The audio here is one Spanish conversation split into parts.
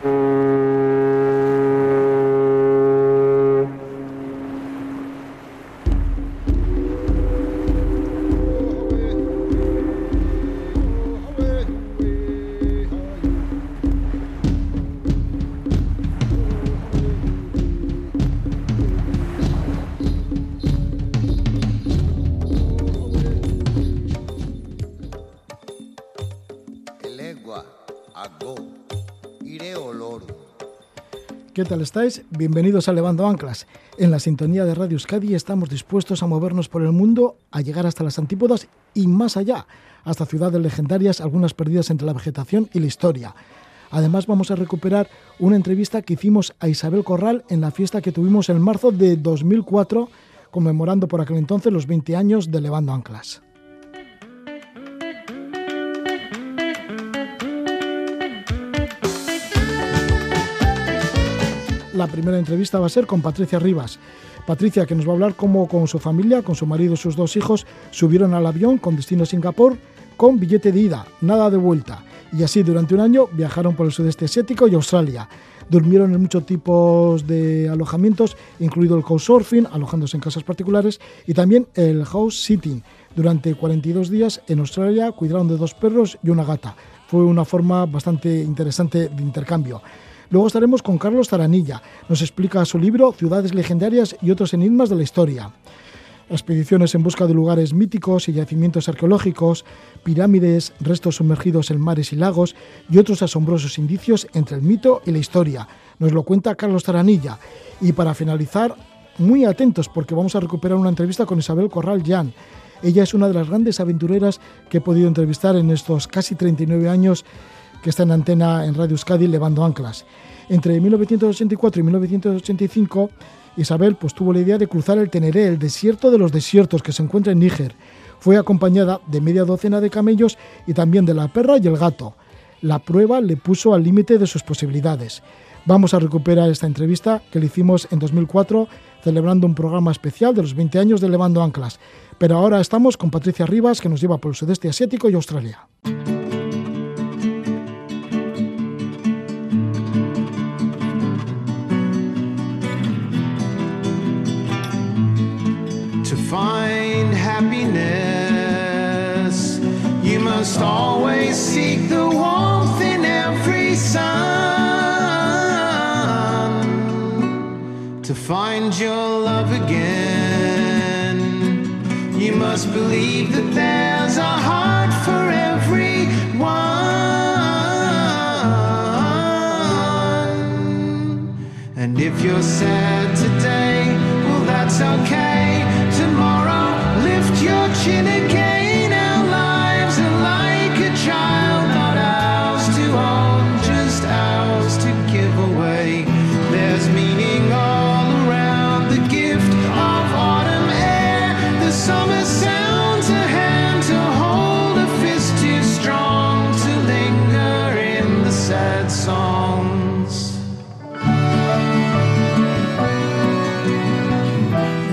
¿Qué tal estáis? Bienvenidos a Levando Anclas. En la sintonía de Radio Euskadi estamos dispuestos a movernos por el mundo, a llegar hasta las antípodas y más allá, hasta ciudades legendarias, algunas perdidas entre la vegetación y la historia. Además vamos a recuperar una entrevista que hicimos a Isabel Corral en la fiesta que tuvimos en marzo de 2004, conmemorando por aquel entonces los 20 años de Levando Anclas. La primera entrevista va a ser con Patricia Rivas. Patricia, que nos va a hablar cómo con su familia, con su marido y sus dos hijos, subieron al avión con destino a Singapur con billete de ida, nada de vuelta. Y así durante un año viajaron por el sudeste asiático y Australia. Durmieron en muchos tipos de alojamientos, incluido el couchsurfing, alojándose en casas particulares, y también el house sitting. Durante 42 días en Australia cuidaron de dos perros y una gata. Fue una forma bastante interesante de intercambio. Luego estaremos con Carlos Taranilla. Nos explica su libro Ciudades legendarias y otros enigmas de la historia. Expediciones en busca de lugares míticos y yacimientos arqueológicos, pirámides, restos sumergidos en mares y lagos y otros asombrosos indicios entre el mito y la historia. Nos lo cuenta Carlos Taranilla. Y para finalizar, muy atentos porque vamos a recuperar una entrevista con Isabel Corral Jan. Ella es una de las grandes aventureras que he podido entrevistar en estos casi 39 años que está en antena en Radio Euskadi levando anclas. Entre 1984 y 1985, Isabel pues, tuvo la idea de cruzar el Teneré, el desierto de los desiertos que se encuentra en Níger. Fue acompañada de media docena de camellos y también de la perra y el gato. La prueba le puso al límite de sus posibilidades. Vamos a recuperar esta entrevista que le hicimos en 2004 celebrando un programa especial de los 20 años de Levando Anclas. Pero ahora estamos con Patricia Rivas que nos lleva por el sudeste asiático y Australia. Must always seek the warmth in every sun. To find your love again, you must believe that there's a heart for everyone. And if you're sad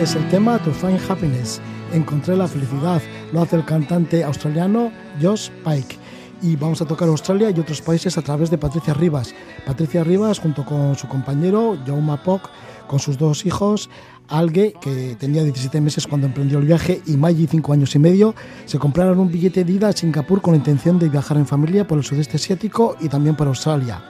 es el tema To Find Happiness. Encontré la felicidad. Lo hace el cantante australiano Josh Pike. Y vamos a tocar Australia y otros países a través de Patricia Rivas. Patricia Rivas, junto con su compañero Jaume Poc, con sus dos hijos, Alge, que tenía 17 meses cuando emprendió el viaje, y Maggie, 5 años y medio, se compraron un billete de ida a Singapur con la intención de viajar en familia por el sudeste asiático y también por Australia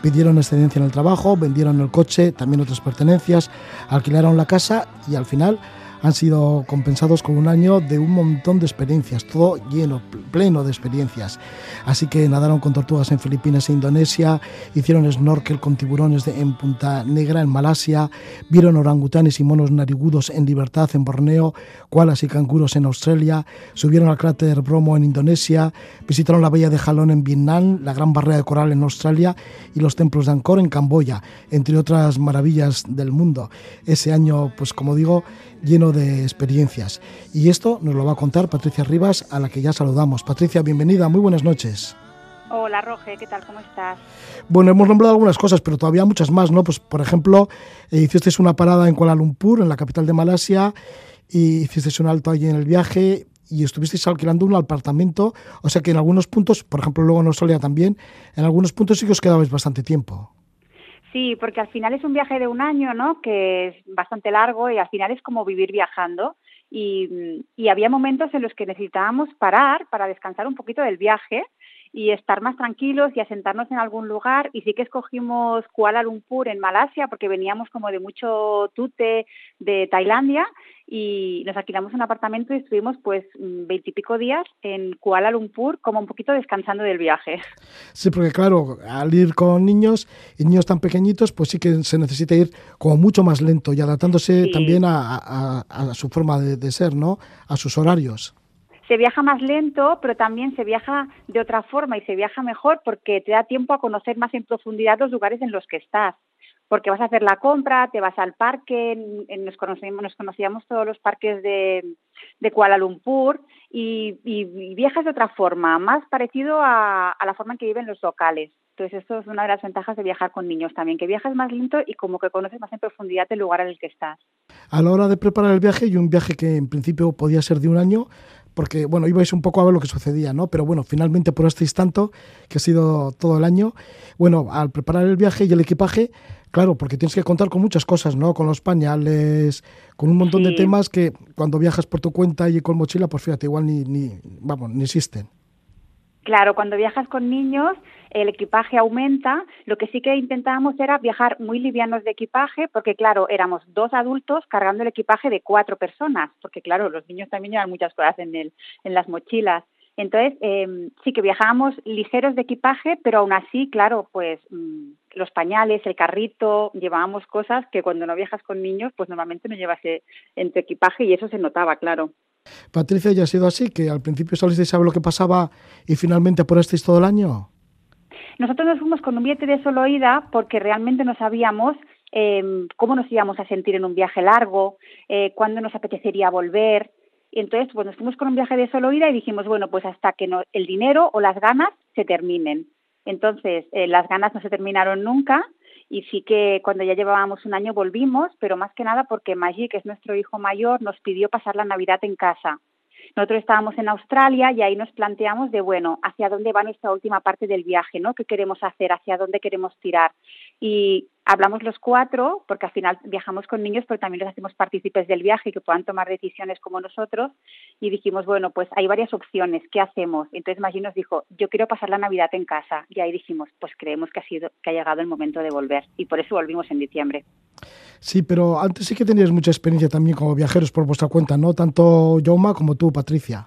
pidieron excedencia en el trabajo, vendieron el coche, también otras pertenencias, alquilaron la casa y al final han sido compensados con un año de un montón de experiencias, todo lleno, pleno de experiencias. Así que nadaron con tortugas en Filipinas e Indonesia, hicieron snorkel con tiburones en Punta Negra, en Malasia, vieron orangutanes y monos narigudos en libertad en Borneo, koalas y canguros en Australia, subieron al cráter Bromo en Indonesia, visitaron la bahía de Jalón en Vietnam, la gran barrera de coral en Australia y los templos de Angkor en Camboya, entre otras maravillas del mundo. Ese año, pues como digo, lleno de experiencias. Y esto nos lo va a contar Patricia Rivas, a la que ya saludamos. Patricia, bienvenida, muy buenas noches. Hola Roge, ¿qué tal? ¿Cómo estás? Bueno, hemos nombrado algunas cosas, pero todavía muchas más, ¿no? Pues por ejemplo, eh, hiciste una parada en Kuala Lumpur, en la capital de Malasia, y hiciste un alto allí en el viaje y estuvisteis alquilando un apartamento, o sea que en algunos puntos, por ejemplo luego en Australia también, en algunos puntos sí que os quedabais bastante tiempo. Sí, porque al final es un viaje de un año, ¿no? Que es bastante largo y al final es como vivir viajando. Y, había momentos en los que necesitábamos parar para descansar un poquito del viaje y estar más tranquilos y asentarnos en algún lugar. Y sí que escogimos Kuala Lumpur en Malasia porque veníamos como de mucho tute de Tailandia y nos alquilamos un apartamento y estuvimos pues veintipico días en Kuala Lumpur como un poquito descansando del viaje. Sí, porque claro, al ir con niños y niños tan pequeñitos, pues sí que se necesita ir como mucho más lento y adaptándose sí. también a, a, a, su forma de, de ser, ¿no? A sus horarios se viaja más lento, pero también se viaja de otra forma y se viaja mejor porque te da tiempo a conocer más en profundidad los lugares en los que estás. Porque vas a hacer la compra, te vas al parque, nos conocíamos, todos los parques de, Kuala Lumpur y, viajas de otra forma, más parecido a, la forma en que viven los locales. Entonces, esto es una de las ventajas de viajar con niños también, que viajas más lento y como que conoces más en profundidad el lugar en el que estás. A la hora de preparar el viaje, y un viaje que en principio podía ser de un año, porque bueno, ibais un poco a ver lo que sucedía, ¿no? Pero bueno, finalmente por este tanto, que ha sido todo el año, bueno, al preparar el viaje y el equipaje, claro, porque tienes que contar con muchas cosas, ¿no? Con los pañales, con un montón sí. de temas que cuando viajas por tu cuenta y con mochila, pues fíjate, igual ni, ni vamos, ni existen. Claro, cuando viajas con niños, el equipaje aumenta. Lo que sí que intentábamos era viajar muy livianos de equipaje, porque claro, éramos dos adultos cargando el equipaje de cuatro personas, porque claro, los niños también llevan muchas cosas en, el, en las mochilas. Entonces, eh, sí que viajábamos ligeros de equipaje, pero aún así, claro, pues mmm, los pañales, el carrito, llevábamos cosas que cuando no viajas con niños, pues normalmente no llevas eh, en tu equipaje y eso se notaba, claro. Patricia, ¿ya ha sido así? ¿Que al principio salisteis a lo que pasaba y finalmente apurasteis todo el año? Nosotros nos fuimos con un billete de solo ida porque realmente no sabíamos eh, cómo nos íbamos a sentir en un viaje largo, eh, cuándo nos apetecería volver. Y entonces pues nos fuimos con un viaje de solo ida y dijimos, bueno, pues hasta que no, el dinero o las ganas se terminen. Entonces, eh, las ganas no se terminaron nunca y sí que cuando ya llevábamos un año volvimos, pero más que nada porque Maggi, que es nuestro hijo mayor, nos pidió pasar la Navidad en casa. Nosotros estábamos en Australia y ahí nos planteamos de, bueno, hacia dónde va nuestra última parte del viaje, ¿no? ¿Qué queremos hacer? ¿Hacia dónde queremos tirar? Y hablamos los cuatro, porque al final viajamos con niños, pero también los hacemos partícipes del viaje que puedan tomar decisiones como nosotros. Y dijimos, bueno, pues hay varias opciones, ¿qué hacemos? Entonces Maggi nos dijo, yo quiero pasar la Navidad en casa. Y ahí dijimos, pues creemos que ha, sido, que ha llegado el momento de volver. Y por eso volvimos en diciembre. Sí, pero antes sí que tenías mucha experiencia también como viajeros por vuestra cuenta, ¿no? Tanto Joma como tú, Patricia.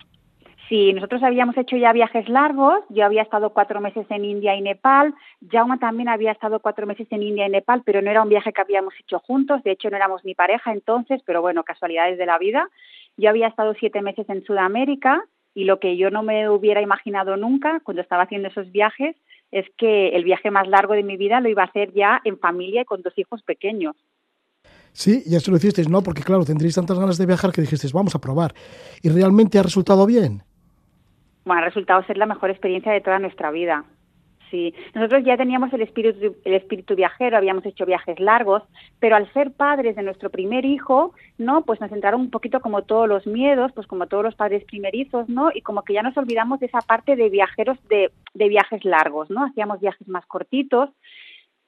Sí, nosotros habíamos hecho ya viajes largos. Yo había estado cuatro meses en India y Nepal. Jauma también había estado cuatro meses en India y Nepal, pero no era un viaje que habíamos hecho juntos. De hecho, no éramos ni pareja entonces, pero bueno, casualidades de la vida. Yo había estado siete meses en Sudamérica y lo que yo no me hubiera imaginado nunca cuando estaba haciendo esos viajes es que el viaje más largo de mi vida lo iba a hacer ya en familia y con dos hijos pequeños. Sí, y eso lo hicisteis, ¿no? Porque claro, tendréis tantas ganas de viajar que dijisteis, vamos a probar. ¿Y realmente ha resultado bien? Bueno, ha resultado ser la mejor experiencia de toda nuestra vida. Sí, nosotros ya teníamos el espíritu, el espíritu viajero, habíamos hecho viajes largos, pero al ser padres de nuestro primer hijo, ¿no? Pues nos entraron un poquito como todos los miedos, pues como todos los padres primerizos, ¿no? Y como que ya nos olvidamos de esa parte de viajeros de, de viajes largos, ¿no? Hacíamos viajes más cortitos,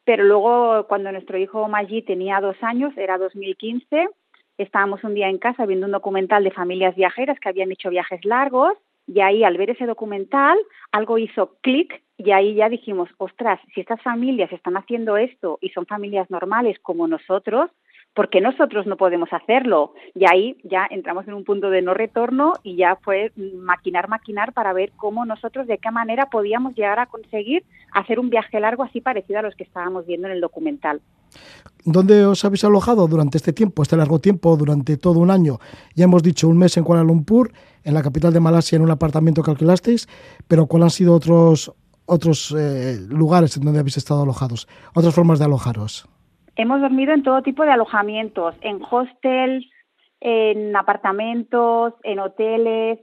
pero luego cuando nuestro hijo Maggi tenía dos años, era 2015, estábamos un día en casa viendo un documental de familias viajeras que habían hecho viajes largos y ahí al ver ese documental algo hizo clic y ahí ya dijimos, ostras, si estas familias están haciendo esto y son familias normales como nosotros, ¿por qué nosotros no podemos hacerlo? Y ahí ya entramos en un punto de no retorno y ya fue maquinar, maquinar para ver cómo nosotros, de qué manera podíamos llegar a conseguir hacer un viaje largo así parecido a los que estábamos viendo en el documental. ¿Dónde os habéis alojado durante este tiempo, este largo tiempo, durante todo un año? Ya hemos dicho un mes en Kuala Lumpur, en la capital de Malasia, en un apartamento que alquilasteis, pero ¿cuáles han sido otros, otros eh, lugares en donde habéis estado alojados? ¿Otras formas de alojaros? Hemos dormido en todo tipo de alojamientos, en hostels, en apartamentos, en hoteles,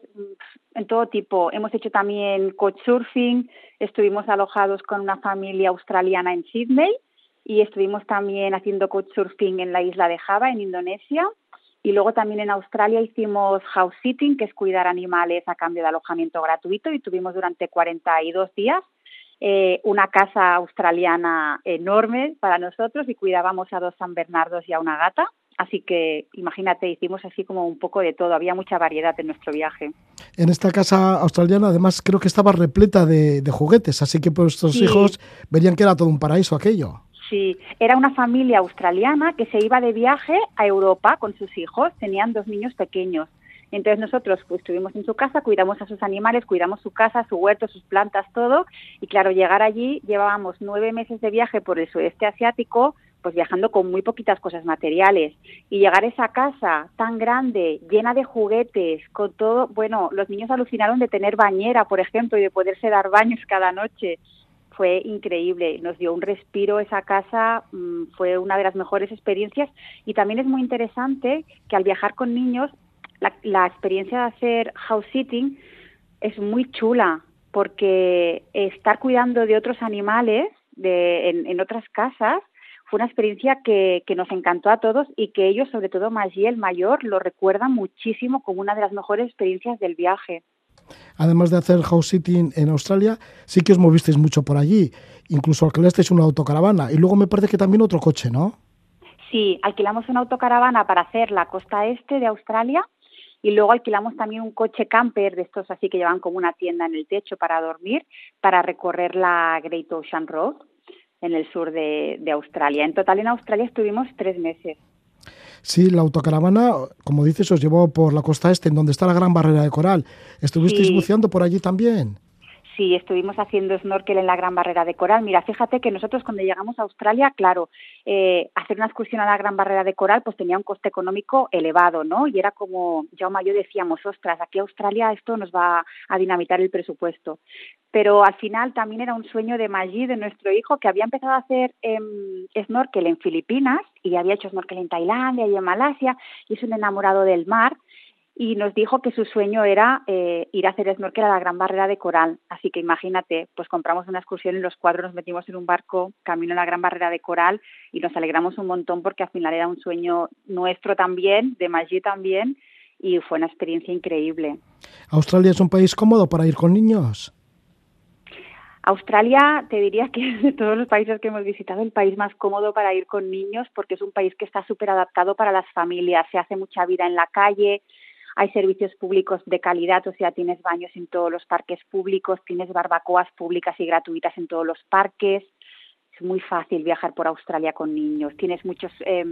en todo tipo. Hemos hecho también couchsurfing, estuvimos alojados con una familia australiana en Sydney y estuvimos también haciendo couchsurfing en la isla de Java, en Indonesia. Y luego también en Australia hicimos house sitting, que es cuidar animales a cambio de alojamiento gratuito, y tuvimos durante 42 días eh, una casa australiana enorme para nosotros y cuidábamos a dos San Bernardos y a una gata. Así que imagínate, hicimos así como un poco de todo, había mucha variedad en nuestro viaje. En esta casa australiana además creo que estaba repleta de, de juguetes, así que vuestros Sí. hijos verían que era todo un paraíso aquello. Sí, era una familia australiana que se iba de viaje a Europa con sus hijos, tenían dos niños pequeños. Entonces nosotros pues, estuvimos en su casa, cuidamos a sus animales, cuidamos su casa, su huerto, sus plantas, todo. Y claro, llegar allí llevábamos nueve meses de viaje por el sudeste asiático, pues viajando con muy poquitas cosas materiales. Y llegar a esa casa tan grande, llena de juguetes, con todo, bueno, los niños alucinaron de tener bañera, por ejemplo, y de poderse dar baños cada noche fue increíble, nos dio un respiro esa casa, mm, fue una de las mejores experiencias y también es muy interesante que al viajar con niños la, la experiencia de hacer house sitting es muy chula porque estar cuidando de otros animales de, en, en otras casas fue una experiencia que, que, nos encantó a todos y que ellos, sobre todo Maggie, el mayor, lo recuerdan muchísimo como una de las mejores experiencias del viaje. Además de hacer house sitting en Australia, sí que os movisteis mucho por allí. Incluso alquilasteis una autocaravana y luego me parece que también otro coche, ¿no? Sí, alquilamos una autocaravana para hacer la costa este de Australia y luego alquilamos también un coche camper de estos así que llevan como una tienda en el techo para dormir para recorrer la Great Ocean Road en el sur de, de Australia. En total en Australia estuvimos tres meses. Sí, la autocaravana, como dices, os llevó por la costa este, en donde está la gran barrera de coral. ¿Estuvisteis Sí. buceando por allí también? Sí, estuvimos haciendo snorkel en la Gran Barrera de Coral. Mira, fíjate que nosotros cuando llegamos a Australia, claro, eh, hacer una excursión a la Gran Barrera de Coral pues tenía un coste económico elevado, ¿no? Y era como, Jaume y yo decíamos, ostras, aquí a Australia esto nos va a dinamitar el presupuesto. Pero al final también era un sueño de Maggi, de nuestro hijo, que había empezado a hacer em, snorkel en Filipinas y había hecho snorkel en Tailandia y en Malasia y es un enamorado del mar y nos dijo que su sueño era eh, ir a hacer snorkel a la Gran Barrera de Coral. Así que imagínate, pues compramos una excursión y los cuatro nos metimos en un barco camino a la Gran Barrera de Coral y nos alegramos un montón porque al final era un sueño nuestro también, de Maggi también, y fue una experiencia increíble. ¿Australia es un país cómodo para ir con niños? Australia, te diría que es de todos los países que hemos visitado, el país más cómodo para ir con niños porque es un país que está súper adaptado para las familias. Se hace mucha vida en la calle, hay servicios públicos de calidad, o sea, tienes baños en todos los parques públicos, tienes barbacoas públicas y gratuitas en todos los parques. Es muy fácil viajar por Australia con niños. Tienes muchos eh,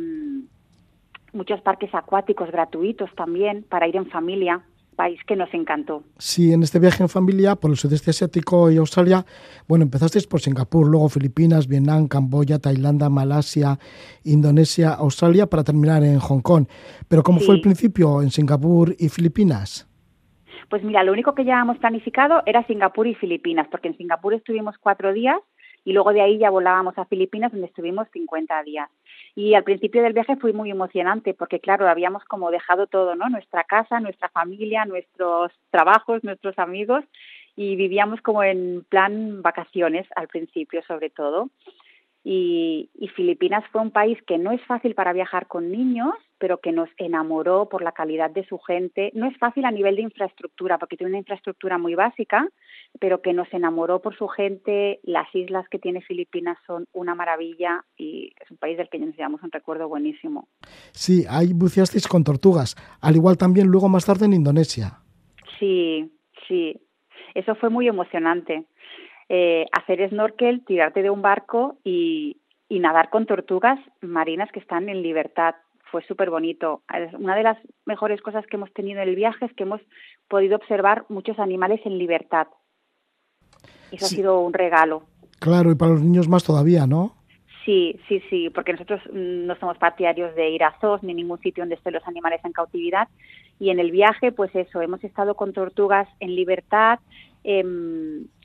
muchos parques acuáticos gratuitos también para ir en familia. País que nos encantó. Sí, en este viaje en familia por el sudeste asiático y Australia, bueno, empezasteis por Singapur, luego Filipinas, Vietnam, Camboya, Tailandia, Malasia, Indonesia, Australia, para terminar en Hong Kong. Pero ¿cómo Sí. fue el principio en Singapur y Filipinas? Pues mira, lo único que llevábamos planificado era Singapur y Filipinas, porque en Singapur estuvimos cuatro días y luego de ahí ya volábamos a Filipinas, donde estuvimos 50 días. Y al principio del viaje fue muy emocionante, porque claro, habíamos como dejado todo, ¿no? Nuestra casa, nuestra familia, nuestros trabajos, nuestros amigos, y vivíamos como en plan vacaciones al principio, sobre todo. Y, y, Filipinas fue un país que no es fácil para viajar con niños, pero que nos enamoró por la calidad de su gente. No es fácil a nivel de infraestructura, porque tiene una infraestructura muy básica, pero que nos enamoró por su gente. Las islas que tiene Filipinas son una maravilla y es un país del que nos llevamos un recuerdo buenísimo. Sí, ahí buceasteis con tortugas, al igual también luego más tarde en Indonesia. Sí, sí, eso fue muy emocionante eh, hacer snorkel, tirarte de un barco y, y, nadar con tortugas marinas que están en libertad. Fue súper bonito. Una de las mejores cosas que hemos tenido en el viaje es que hemos podido observar muchos animales en libertad. Eso sí. ha sido un regalo. Claro, y para los niños más todavía, ¿no? Sí, sí, sí, porque nosotros no somos partidarios de ir a zoos ni ningún sitio donde estén los animales en cautividad. Y en el viaje, pues eso, hemos estado con tortugas en libertad, eh,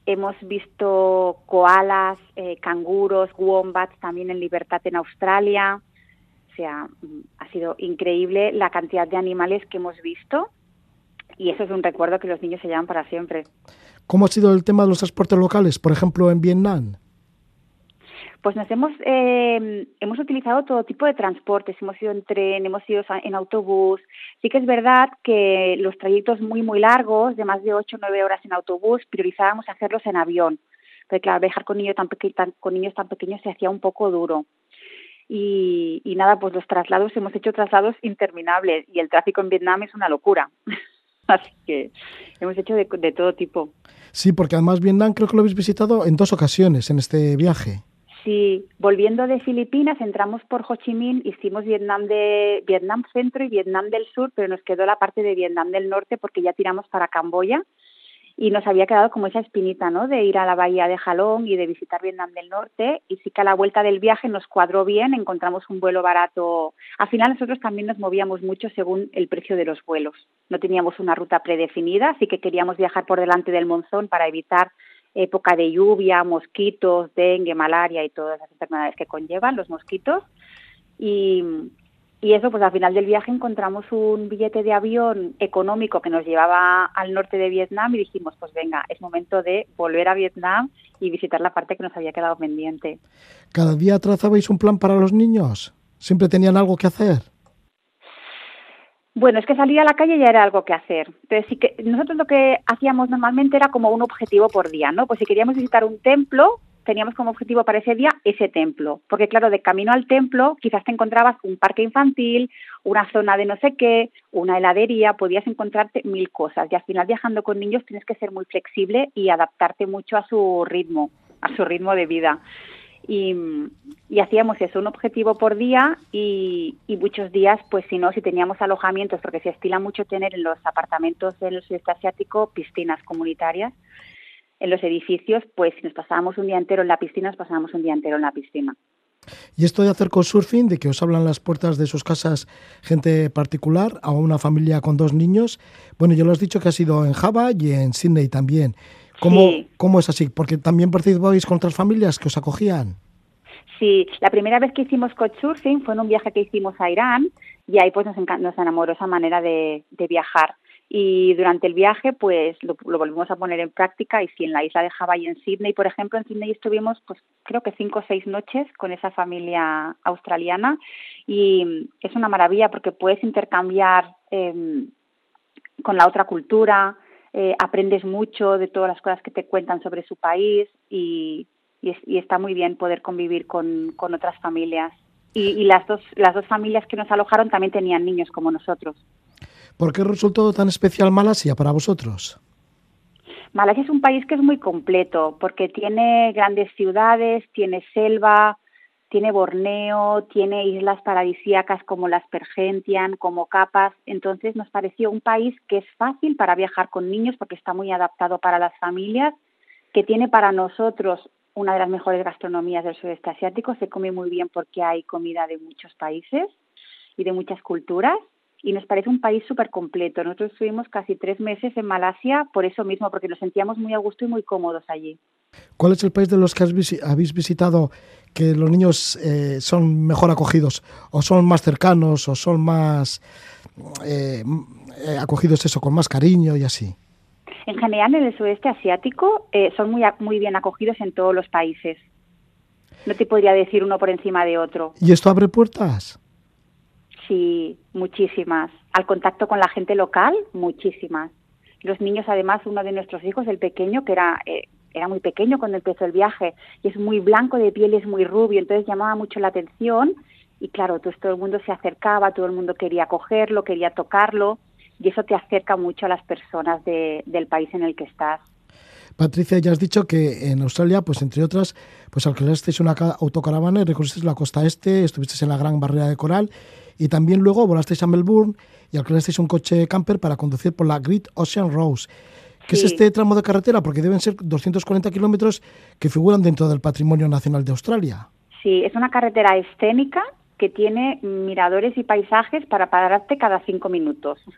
hemos visto koalas, eh, canguros, wombats también en libertad en Australia. O sea, ha sido increíble la cantidad de animales que hemos visto y eso es un recuerdo que los niños se llevan para siempre. ¿Cómo ha sido el tema de los transportes locales, por ejemplo, en Vietnam? Pues nos hemos eh, hemos utilizado todo tipo de transportes, hemos ido en tren, hemos ido en autobús. Sí que es verdad que los trayectos muy muy largos, de más de 8 o 9 horas en autobús, priorizábamos hacerlos en avión, Pero claro, viajar con niños tan, tan, con niños tan pequeños se hacía un poco duro. Y, y, nada, pues los traslados, hemos hecho traslados interminables y el tráfico en Vietnam es una locura. Así que hemos hecho de, de, todo tipo. Sí, porque además Vietnam creo que lo habéis visitado en dos ocasiones en este viaje. Sí, volviendo de Filipinas, entramos por Ho Chi Minh, hicimos Vietnam de Vietnam Centro y Vietnam del Sur, pero nos quedó la parte de Vietnam del Norte porque ya tiramos para Camboya y nos había quedado como esa espinita, ¿no? De ir a la bahía de Jalón y de visitar Vietnam del Norte y sí que a la vuelta del viaje nos cuadró bien, encontramos un vuelo barato. Al final nosotros también nos movíamos mucho según el precio de los vuelos. No teníamos una ruta predefinida, así que queríamos viajar por delante del monzón para evitar época de lluvia, mosquitos, dengue, malaria y todas las enfermedades que conllevan los mosquitos. Y, y eso, pues al final del viaje encontramos un billete de avión económico que nos llevaba al norte de Vietnam y dijimos, pues venga, es momento de volver a Vietnam y visitar la parte que nos había quedado pendiente. ¿Cada día trazabais un plan para los niños? ¿Siempre tenían algo que hacer? Bueno, es que salir a la calle ya era algo que hacer. Entonces, sí que nosotros lo que hacíamos normalmente era como un objetivo por día, ¿no? Pues si queríamos visitar un templo, teníamos como objetivo para ese día ese templo. Porque claro, de camino al templo quizás te encontrabas un parque infantil, una zona de no sé qué, una heladería, podías encontrarte mil cosas. Y al final viajando con niños tienes que ser muy flexible y adaptarte mucho a su ritmo, a su ritmo de vida y, hacíamos eso, un objetivo por día y, y, muchos días, pues si no, si teníamos alojamientos, porque se estila mucho tener en los apartamentos del sudeste asiático piscinas comunitarias, en los edificios, pues si nos pasábamos un día entero en la piscina, nos pasábamos un día entero en la piscina. Y esto de hacer surfing, de que os hablan las puertas de sus casas gente particular, a una familia con dos niños, bueno, yo lo has dicho que ha sido en Java y en Sydney también. ¿Cómo, sí. ¿Cómo es así? Porque también participabais con otras familias que os acogían. Sí, la primera vez que hicimos couchsurfing fue en un viaje que hicimos a Irán y ahí pues nos, nos enamoró esa manera de, de, viajar. Y durante el viaje pues lo, lo, volvimos a poner en práctica y sí, en la isla de Java y en Sydney, por ejemplo, en Sydney estuvimos pues creo que cinco o seis noches con esa familia australiana y es una maravilla porque puedes intercambiar eh, con la otra cultura, eh, aprendes mucho de todas las cosas que te cuentan sobre su país y, y, es, y está muy bien poder convivir con, con otras familias. Y, y, las, dos, las dos familias que nos alojaron también tenían niños como nosotros. ¿Por qué resultó tan especial Malasia para vosotros? Malasia es un país que es muy completo porque tiene grandes ciudades, tiene selva, tiene Borneo, tiene islas paradisíacas como las Pergentian, como Capas. Entonces nos pareció un país que es fácil para viajar con niños porque está muy adaptado para las familias, que tiene para nosotros una de las mejores gastronomías del sudeste asiático. Se come muy bien porque hay comida de muchos países y de muchas culturas. Y nos parece un país súper completo. Nosotros estuvimos casi tres meses en Malasia por eso mismo, porque nos sentíamos muy a gusto y muy cómodos allí. ¿Cuál es el país de los que habéis visitado que los niños eh, son mejor acogidos o son más cercanos o son más eh, acogidos eso con más cariño y así? En general en el sudeste asiático eh, son muy muy bien acogidos en todos los países. No te podría decir uno por encima de otro. ¿Y esto abre puertas? Sí, muchísimas. Al contacto con la gente local, muchísimas. Los niños, además, uno de nuestros hijos, el pequeño, que era eh, era muy pequeño cuando empezó el viaje y es muy blanco de piel, es muy rubio, entonces llamaba mucho la atención y claro, pues todo el mundo se acercaba, todo el mundo quería cogerlo, quería tocarlo y eso te acerca mucho a las personas de, del país en el que estás. Patricia, ya has dicho que en Australia, pues entre otras, pues alquilasteis una autocaravana y recorristeis la costa este, estuvisteis en la Gran Barrera de Coral y también luego volasteis a Melbourne y alquilasteis un coche camper para conducir por la Great Ocean Road. ¿Qué sí. es este tramo de carretera? Porque deben ser 240 kilómetros que figuran dentro del Patrimonio Nacional de Australia. Sí, es una carretera escénica que tiene miradores y paisajes para pararte cada cinco minutos.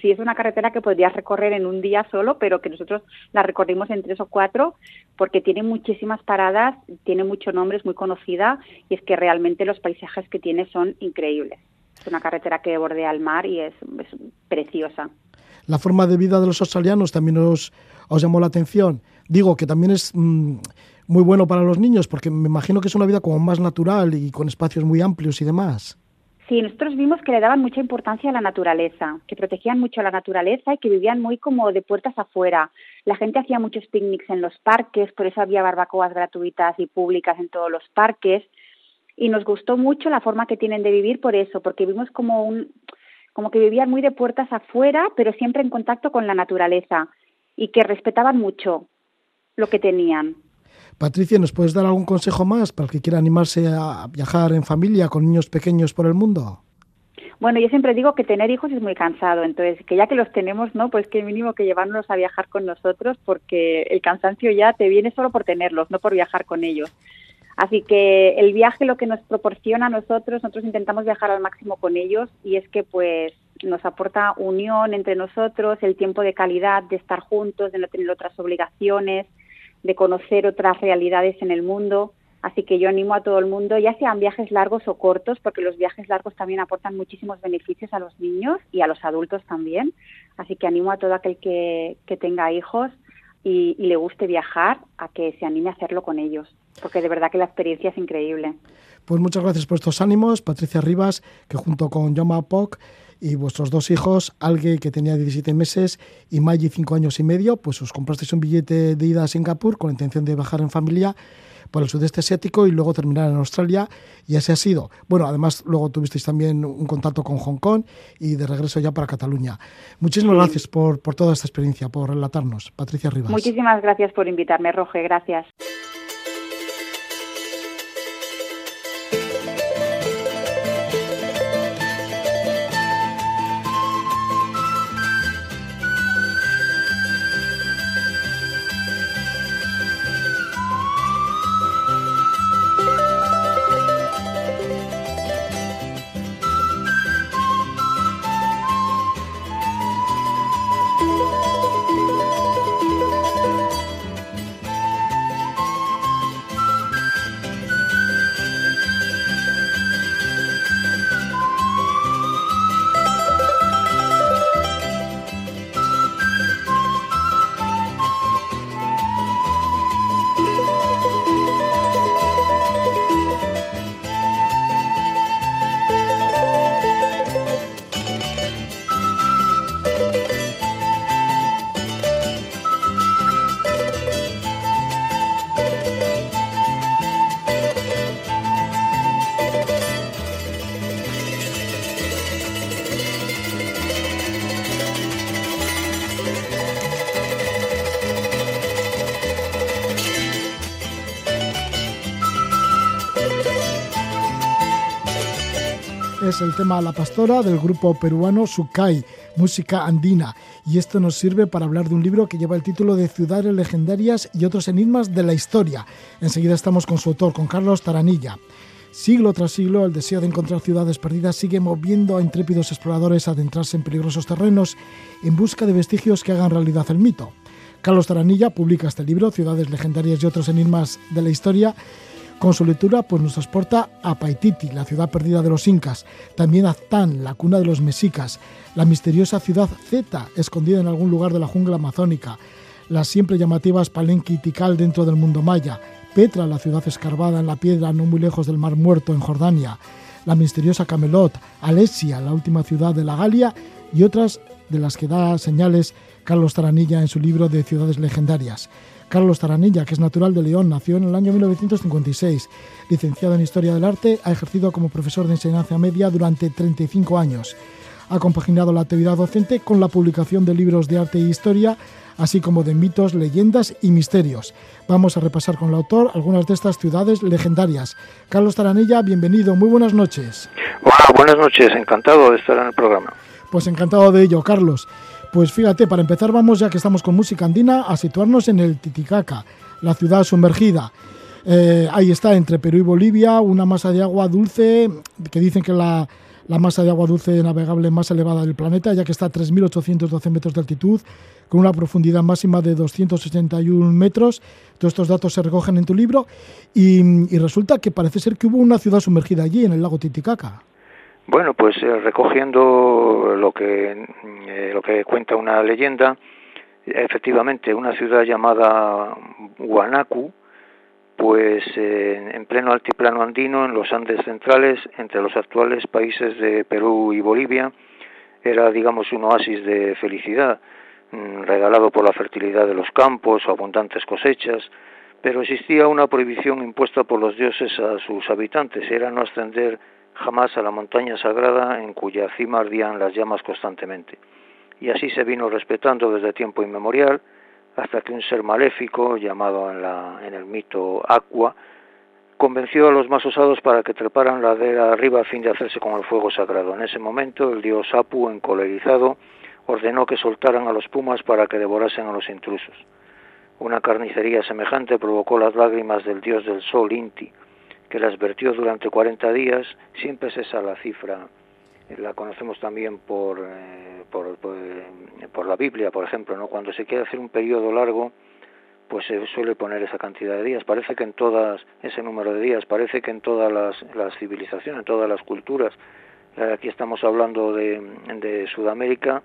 Sí, es una carretera que podrías recorrer en un día solo, pero que nosotros la recorrimos en tres o cuatro porque tiene muchísimas paradas, tiene mucho nombre, es muy conocida y es que realmente los paisajes que tiene son increíbles. Es una carretera que bordea el mar y es, es preciosa la forma de vida de los australianos también os, llamó la atención. Digo que también es mmm, muy bueno para los niños porque me imagino que es una vida como más natural y con espacios muy amplios y demás. Sí, nosotros vimos que le daban mucha importancia a la naturaleza, que protegían mucho a la naturaleza y que vivían muy como de puertas afuera. La gente hacía muchos picnics en los parques, por eso había barbacoas gratuitas y públicas en todos los parques. Y nos gustó mucho la forma que tienen de vivir por eso, porque vimos como un, como que vivían muy de puertas afuera, pero siempre en contacto con la naturaleza y que respetaban mucho lo que tenían. Patricia, ¿nos puedes dar algún consejo más para el que quiera animarse a viajar en familia con niños pequeños por el mundo? Bueno, yo siempre digo que tener hijos es muy cansado, entonces que ya que los tenemos, ¿no? Pues que mínimo que llevarnos a viajar con nosotros porque el cansancio ya te viene solo por tenerlos, no por viajar con ellos. Así que el viaje lo que nos proporciona a nosotros, nosotros intentamos viajar al máximo con ellos y es que pues nos aporta unión entre nosotros, el tiempo de calidad, de estar juntos, de no tener otras obligaciones, de conocer otras realidades en el mundo. Así que yo animo a todo el mundo, ya sean viajes largos o cortos, porque los viajes largos también aportan muchísimos beneficios a los niños y a los adultos también. Así que animo a todo aquel que, que tenga hijos y, y, le guste viajar a que se anime a hacerlo con ellos, porque de verdad que la experiencia es increíble. Pues muchas gracias por estos ánimos, Patricia Rivas, que junto con Yoma Poc y vuestros dos hijos, Alge, que tenía 17 meses, y Maggie, 5 años y medio, pues os comprasteis un billete de ida a Singapur con la intención de viajar en familia por el sudeste asiático y luego terminar en Australia y así ha sido. Bueno, además luego tuvisteis también un contacto con Hong Kong y de regreso ya para Cataluña. Muchísimas sí. gracias por, por toda esta experiencia, por relatarnos. Patricia Rivas. Muchísimas gracias por invitarme, Roge. Gracias. Es el tema La Pastora del grupo peruano Sukai, música andina. Y esto nos sirve para hablar de un libro que lleva el título de Ciudades legendarias y otros enigmas de la historia. Enseguida estamos con su autor, con Carlos Taranilla. Siglo tras siglo, el deseo de encontrar ciudades perdidas sigue moviendo a intrépidos exploradores a adentrarse en peligrosos terrenos en busca de vestigios que hagan realidad el mito. Carlos Taranilla publica este libro, Ciudades legendarias y otros enigmas de la historia, con su lectura pues nos transporta a Paititi, la ciudad perdida de los incas, también a Aztán, la cuna de los mexicas, la misteriosa ciudad Zeta, escondida en algún lugar de la jungla amazónica, las siempre llamativas Palenque y dentro del mundo maya, Petra, la ciudad escarbada en la piedra no muy lejos del Mar Muerto en Jordania, la misteriosa Camelot, Alesia, la última ciudad de la Galia. Y otras de las que da señales Carlos Taranilla en su libro de Ciudades Legendarias. Carlos Taranilla, que es natural de León, nació en el año 1956. Licenciado en Historia del Arte, ha ejercido como profesor de enseñanza media durante 35 años. Ha compaginado la actividad docente con la publicación de libros de arte e historia, así como de mitos, leyendas y misterios. Vamos a repasar con el autor algunas de estas ciudades legendarias. Carlos Taranilla, bienvenido, muy buenas noches. Hola, buenas noches, encantado de estar en el programa. Pues encantado de ello, Carlos. Pues fíjate, para empezar vamos, ya que estamos con música andina, a situarnos en el Titicaca, la ciudad sumergida. Eh, ahí está, entre Perú y Bolivia, una masa de agua dulce, que dicen que la, la masa de agua dulce navegable más elevada del planeta, ya que está a 3.812 metros de altitud, con una profundidad máxima de 281 metros. Todos estos datos se recogen en tu libro y resulta que parece ser que hubo una ciudad sumergida allí, en el lago Titicaca. Bueno, pues eh, recogiendo lo que eh, lo que cuenta una leyenda, efectivamente una ciudad llamada Guanacu, pues en pleno altiplano andino, en los Andes centrales, entre los actuales países de Perú y Bolivia, era, digamos, un oasis de felicidad, mm, regalado por la fertilidad de los campos, abundantes cosechas, pero existía una prohibición impuesta por los dioses a sus habitantes, era no ascender jamás a la montaña sagrada en cuya cima ardían las llamas constantemente. Y así se vino respetando desde tiempo inmemorial, hasta que un ser maléfico, llamado en, el mito Aqua, convenció a los más osados para que treparan la ladera arriba a fin de hacerse con el fuego sagrado. En ese momento el dios Apu, encolerizado, ordenó que soltaran a los pumas para que devorasen a los intrusos. Una carnicería semejante provocó las lágrimas del dios del sol Inti, que las vertió durante 40 días, siempre es esa la cifra, la conocemos también por, eh, por, la Biblia, por ejemplo, ¿no? cuando se quiere hacer un periodo largo, pues se suele poner esa cantidad de días. Parece que en todas, ese número de días, parece que en todas las, las civilizaciones, en todas las culturas, eh, aquí estamos hablando de Sudamérica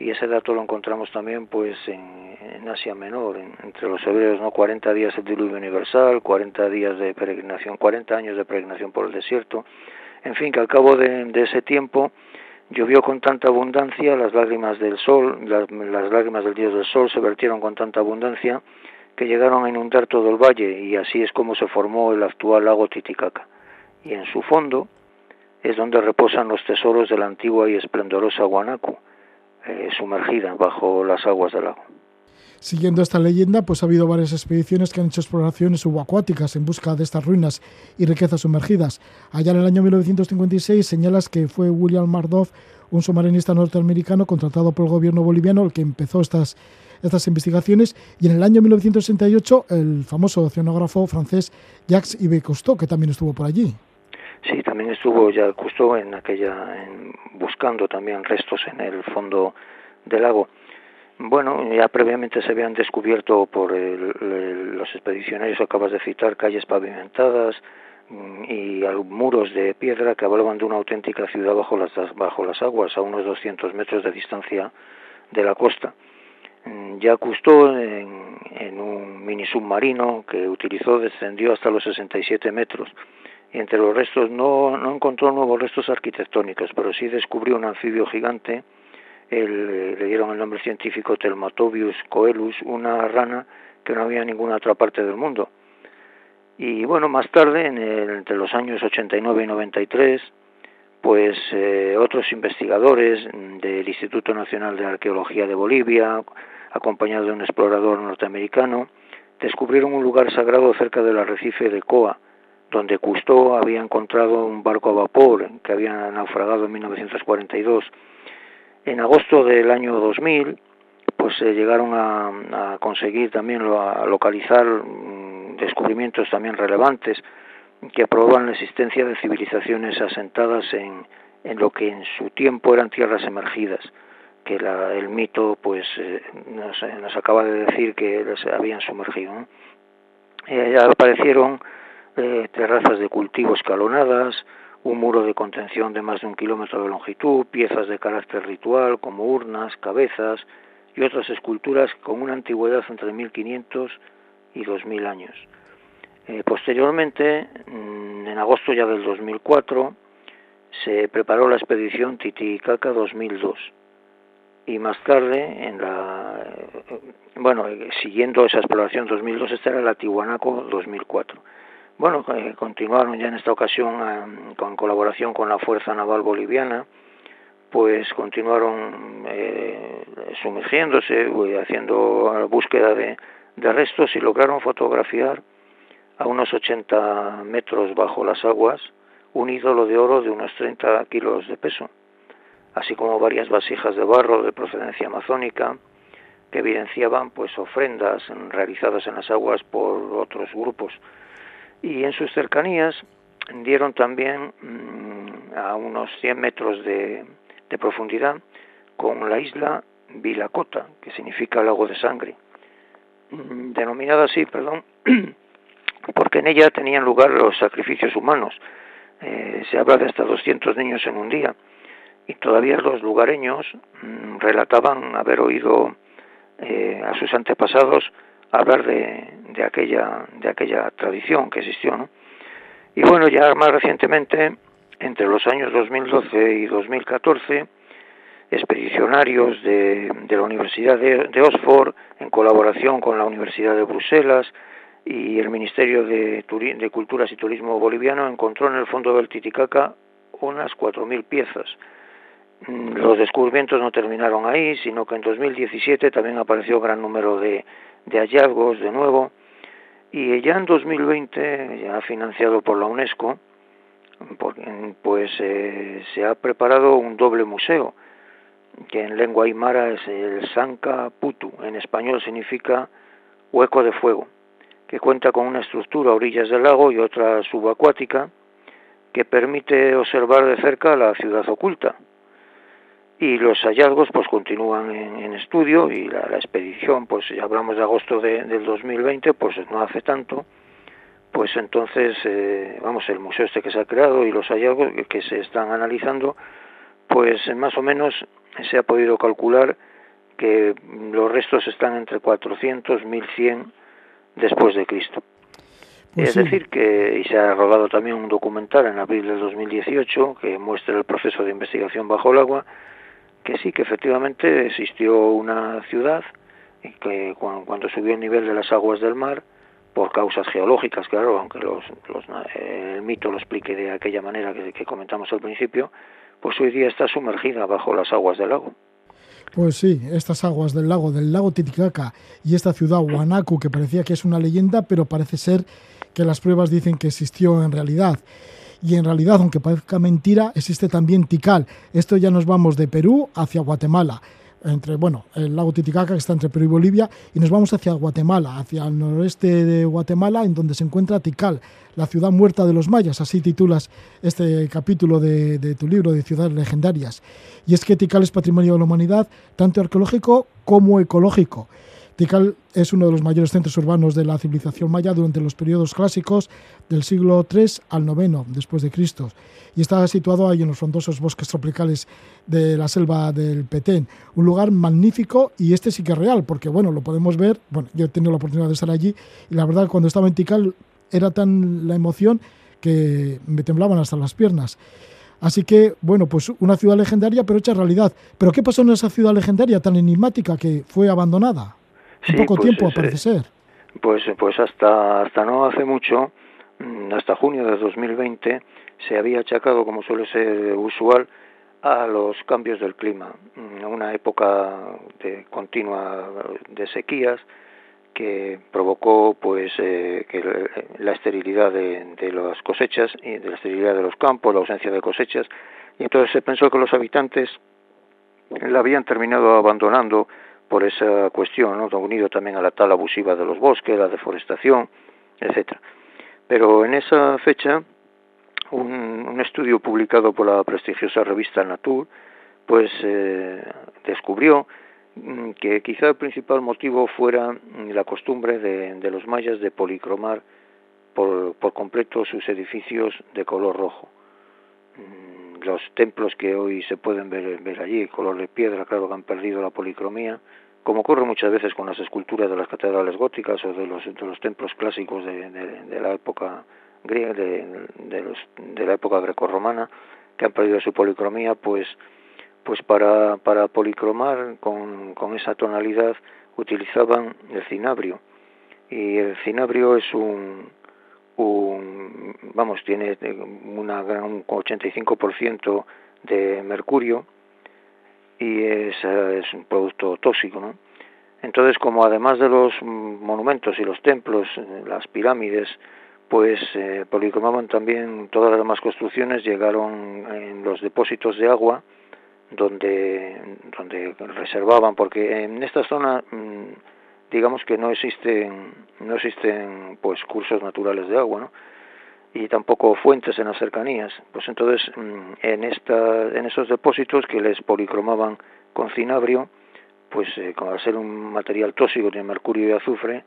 y ese dato lo encontramos también pues en, en Asia Menor, entre los hebreos, ¿no? 40 días el diluvio universal, 40 días de peregrinación, 40 años de peregrinación por el desierto. En fin, que al cabo de, de ese tiempo llovió con tanta abundancia, las lágrimas del sol, las, las lágrimas del dios del sol se vertieron con tanta abundancia que llegaron a inundar todo el valle y así es como se formó el actual lago Titicaca. Y en su fondo es donde reposan los tesoros de la antigua y esplendorosa Guanacu, eh, sumergida bajo las aguas del lago. Siguiendo esta leyenda, pues ha habido varias expediciones que han hecho exploraciones subacuáticas en busca de estas ruinas y riquezas sumergidas. Allá en el año 1956 señalas que fue William Mardoff, un submarinista norteamericano contratado por el gobierno boliviano, el que empezó estas estas investigaciones y en el año 1968 el famoso oceanógrafo francés Jacques Yves Cousteau, que también estuvo por allí. Sí, también estuvo ya Cousteau en aquella, en, buscando también restos en el fondo del lago. Bueno, ya previamente se habían descubierto por el, los expedicionarios acabas de citar calles pavimentadas mm, y muros de piedra que hablaban de una auténtica ciudad bajo las, bajo las aguas, a unos 200 metros de distancia de la costa. Mm, ya Cousteau en, en, un mini submarino que utilizó descendió hasta los 67 metros entre los restos no, no encontró nuevos restos arquitectónicos, pero sí descubrió un anfibio gigante, le dieron el nombre científico Telmatobius coelus, una rana que no había en ninguna otra parte del mundo. Y bueno, más tarde, en entre los años 89 y 93, pues eh, otros investigadores del Instituto Nacional de Arqueología de Bolivia, acompañado de un explorador norteamericano, descubrieron un lugar sagrado cerca del arrecife de Coa, donde Cousteau había encontrado un barco a vapor que había naufragado en 1942. En agosto del año 2000, pues se llegaron a, conseguir también a localizar mm, descubrimientos también relevantes que probaban la existencia de civilizaciones asentadas en, en lo que en su tiempo eran tierras emergidas que la, el mito pues eh, nos, nos, acaba de decir que se habían sumergido. Eh, aparecieron eh, terrazas de cultivo escalonadas, un muro de contención de más de un kilómetro de longitud, piezas de carácter ritual como urnas, cabezas y otras esculturas con una antigüedad entre 1500 y 2000 años. Eh, posteriormente, mm, en agosto ya del 2004, se preparó la expedición Titicaca 2002 y más tarde en la eh, bueno siguiendo esa exploración 2002 esta era la Tihuanaco 2004 bueno eh, continuaron ya en esta ocasión eh, con colaboración con la fuerza naval boliviana pues continuaron eh, sumergiéndose haciendo búsqueda de, de restos y lograron fotografiar a unos 80 metros bajo las aguas un ídolo de oro de unos 30 kilos de peso así como varias vasijas de barro de procedencia amazónica que evidenciaban pues ofrendas realizadas en las aguas por otros grupos y en sus cercanías dieron también mmm, a unos 100 metros de, profundidad con la isla Vilacota, que significa lago de sangre, mm, denominada así, perdón, porque en ella tenían lugar los sacrificios humanos. Eh, se habla de hasta 200 niños en un día y todavía los lugareños mmm, relataban haber oído eh, a sus antepasados hablar de, de aquella de aquella tradición que existió. Y bueno, ya más recientemente, entre los años 2012 y 2014, expedicionarios de, de la Universidad de, de, Oxford, en colaboración con la Universidad de Bruselas y el Ministerio de, de Culturas y Turismo boliviano, encontró en el fondo del Titicaca unas 4.000 piezas. Mm, los descubrimientos no terminaron ahí, sino que en 2017 también apareció gran número de, de hallazgos de nuevo. Y ya en 2020, ya financiado por la UNESCO, pues eh, se ha preparado un doble museo, que en lengua aymara es el Sanka Putu, en español significa hueco de fuego, que cuenta con una estructura a orillas del lago y otra subacuática, que permite observar de cerca la ciudad oculta, y los hallazgos pues continúan en, estudio y la, expedición pues ya hablamos de agosto de, del 2020 pues no hace tanto pues entonces eh, vamos el museo este que se ha creado y los hallazgos que, se están analizando pues más o menos se ha podido calcular que los restos están entre 400 1100 después de Cristo. Pues es decir, que y se ha rodado también un documental en abril del 2018 que muestra el proceso de investigación bajo el agua que sí, que efectivamente existió una ciudad y que cuando, subió el nivel de las aguas del mar, por causas geológicas, claro, aunque los, el mito lo explique de aquella manera que, que comentamos al principio, pues hoy día está sumergida bajo las aguas del lago. Pues sí, estas aguas del lago, del lago Titicaca y esta ciudad Huanacu, que parecía que es una leyenda, pero parece ser que las pruebas dicen que existió en realidad y en realidad, aunque parezca mentira, existe también Tikal. Esto ya nos vamos de Perú hacia Guatemala entre, bueno, el lago Titicaca que está entre Perú y Bolivia, y nos vamos hacia Guatemala, hacia el noroeste de Guatemala, en donde se encuentra Tikal, la ciudad muerta de los mayas, así titulas este capítulo de, de tu libro de Ciudades Legendarias. Y es que Tikal es patrimonio de la humanidad, tanto arqueológico como ecológico. Tikal es uno de los mayores centros urbanos de la civilización maya durante los periodos clásicos del siglo III al IX después de Cristo y está situado ahí en los frondosos bosques tropicales de la selva del Petén, un lugar magnífico y este sí que es real porque bueno, lo podemos ver, bueno, yo he tenido la oportunidad de estar allí y la verdad cuando estaba en Tikal era tan la emoción que me temblaban hasta las piernas. Así que, bueno, pues una ciudad legendaria, pero hecha realidad. ¿Pero qué pasó en esa ciudad legendaria tan enigmática que fue abandonada? Sí, poco pues tiempo, parece ser. Pues, pues hasta, hasta no hace mucho, mm, hasta junio de 2020, se había achacado, como suele ser usual, a los cambios del clima, mm, una época de continua de sequías que provocó pues eh, que la esterilidad de, de, las cosechas y de la esterilidad de los campos, la ausencia de cosechas y entonces se pensó que los habitantes la habían terminado abandonando por esa cuestión, ¿no? unido también a la tala abusiva de los bosques, la deforestación, etcétera. Pero en esa fecha, un, un, estudio publicado por la prestigiosa revista Nature, pues eh, descubrió mm, que quizá el principal motivo fuera la costumbre de, de los mayas de policromar por, por, completo sus edificios de color rojo. Los templos que hoy se pueden ver, allí, color de piedra, claro que han perdido la policromía, como ocurre muchas veces con las esculturas de las catedrales góticas o de los, de los templos clásicos de, de, la época griega, de, de, los, de la época grecorromana, que han perdido su policromía, pues, pues para, para policromar con, con esa tonalidad utilizaban el cinabrio. Y el cinabrio es un, un vamos, tiene una, un 85% de mercurio, y es, es un producto tóxico, ¿no? Entonces, como además de los monumentos y los templos, eh, las pirámides, pues eh, policromaban también todas las demás construcciones, llegaron en los depósitos de agua, donde, donde reservaban, porque en esta zona, mm, digamos que no existen, no existen pues cursos naturales de agua, ¿no? y tampoco fuentes en las cercanías. Pues entonces mm, en, esta, en esos depósitos que les policromaban con cinabrio, pues eh, al ser un material tóxico de mercurio y azufre,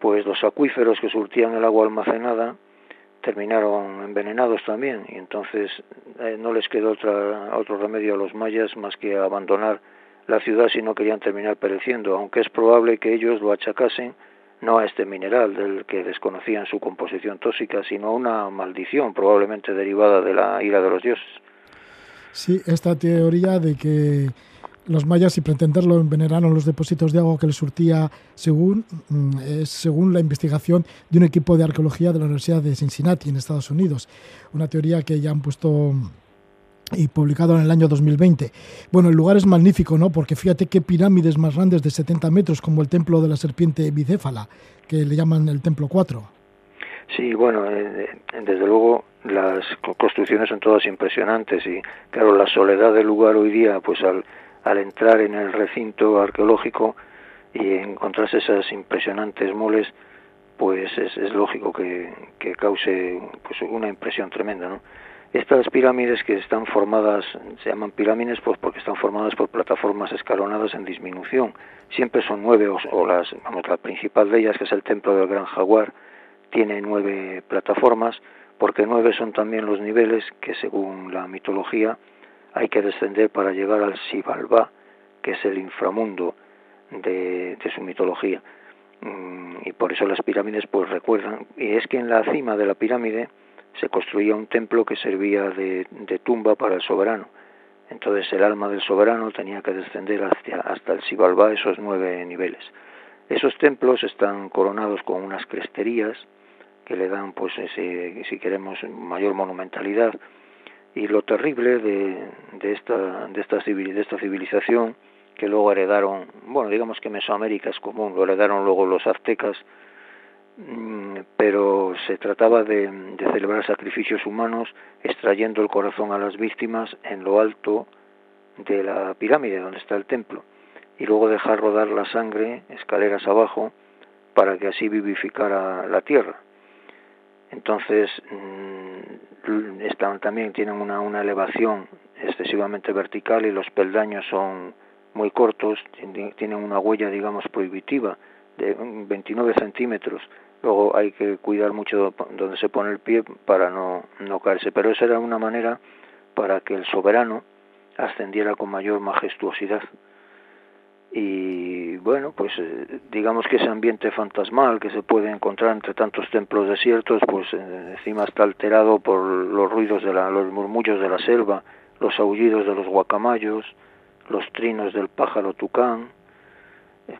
pues los acuíferos que surtían el agua almacenada terminaron envenenados también y entonces eh, no les quedó otra, otro remedio a los mayas más que abandonar la ciudad si no querían terminar pereciendo, aunque es probable que ellos lo achacasen no a este mineral del que desconocían su composición tóxica, sino a una maldición probablemente derivada de la ira de los dioses. Sí, esta teoría de que los mayas, sin pretenderlo, envenenaron los depósitos de agua que les surtía, según, mm, según la investigación de un equipo de arqueología de la Universidad de Cincinnati, en Estados Unidos. Una teoría que ya han puesto y publicado en el año 2020. Bueno, el lugar es magnífico, ¿no? Porque fíjate qué pirámides más grandes de 70 metros, como el templo de la serpiente bicéfala, que le llaman el templo 4. Sí, bueno, eh, desde luego las construcciones son todas impresionantes y claro, la soledad del lugar hoy día, pues al, al entrar en el recinto arqueológico y encontrarse esas impresionantes moles, pues es, es lógico que, que cause pues una impresión tremenda, ¿no? Estas pirámides que están formadas, se llaman pirámides pues porque están formadas por plataformas escalonadas en disminución. Siempre son nueve, o, las, vamos, la principal de ellas, que es el templo del Gran Jaguar, tiene nueve plataformas, porque nueve son también los niveles que según la mitología hay que descender para llegar al Sibalba, que es el inframundo de, de su mitología. Mm, y por eso las pirámides pues recuerdan, y es que en la cima de la pirámide, se construía un templo que servía de, tumba para el soberano. Entonces el alma del soberano tenía que descender hacia, hasta el Sibalba, esos nueve niveles. Esos templos están coronados con unas cresterías que le dan, pues, ese, si queremos, mayor monumentalidad. Y lo terrible de, de, esta, de, esta, de esta civilización, que luego heredaron, bueno, digamos que Mesoamérica es común, lo heredaron luego los aztecas, pero se trataba de, celebrar sacrificios humanos extrayendo el corazón a las víctimas en lo alto de la pirámide donde está el templo y luego dejar rodar la sangre escaleras abajo para que así vivificara la tierra. Entonces mm, están, también tienen una, una elevación excesivamente vertical y los peldaños son muy cortos, tienen una huella digamos prohibitiva de 29 centímetros. Luego hay que cuidar mucho donde se pone el pie para no, no caerse. Pero esa era una manera para que el soberano ascendiera con mayor majestuosidad. Y bueno, pues eh, digamos que ese ambiente fantasmal que se puede encontrar entre tantos templos desiertos, pues eh, encima está alterado por los ruidos de la, los murmullos de la selva, los aullidos de los guacamayos, los trinos del pájaro tucán,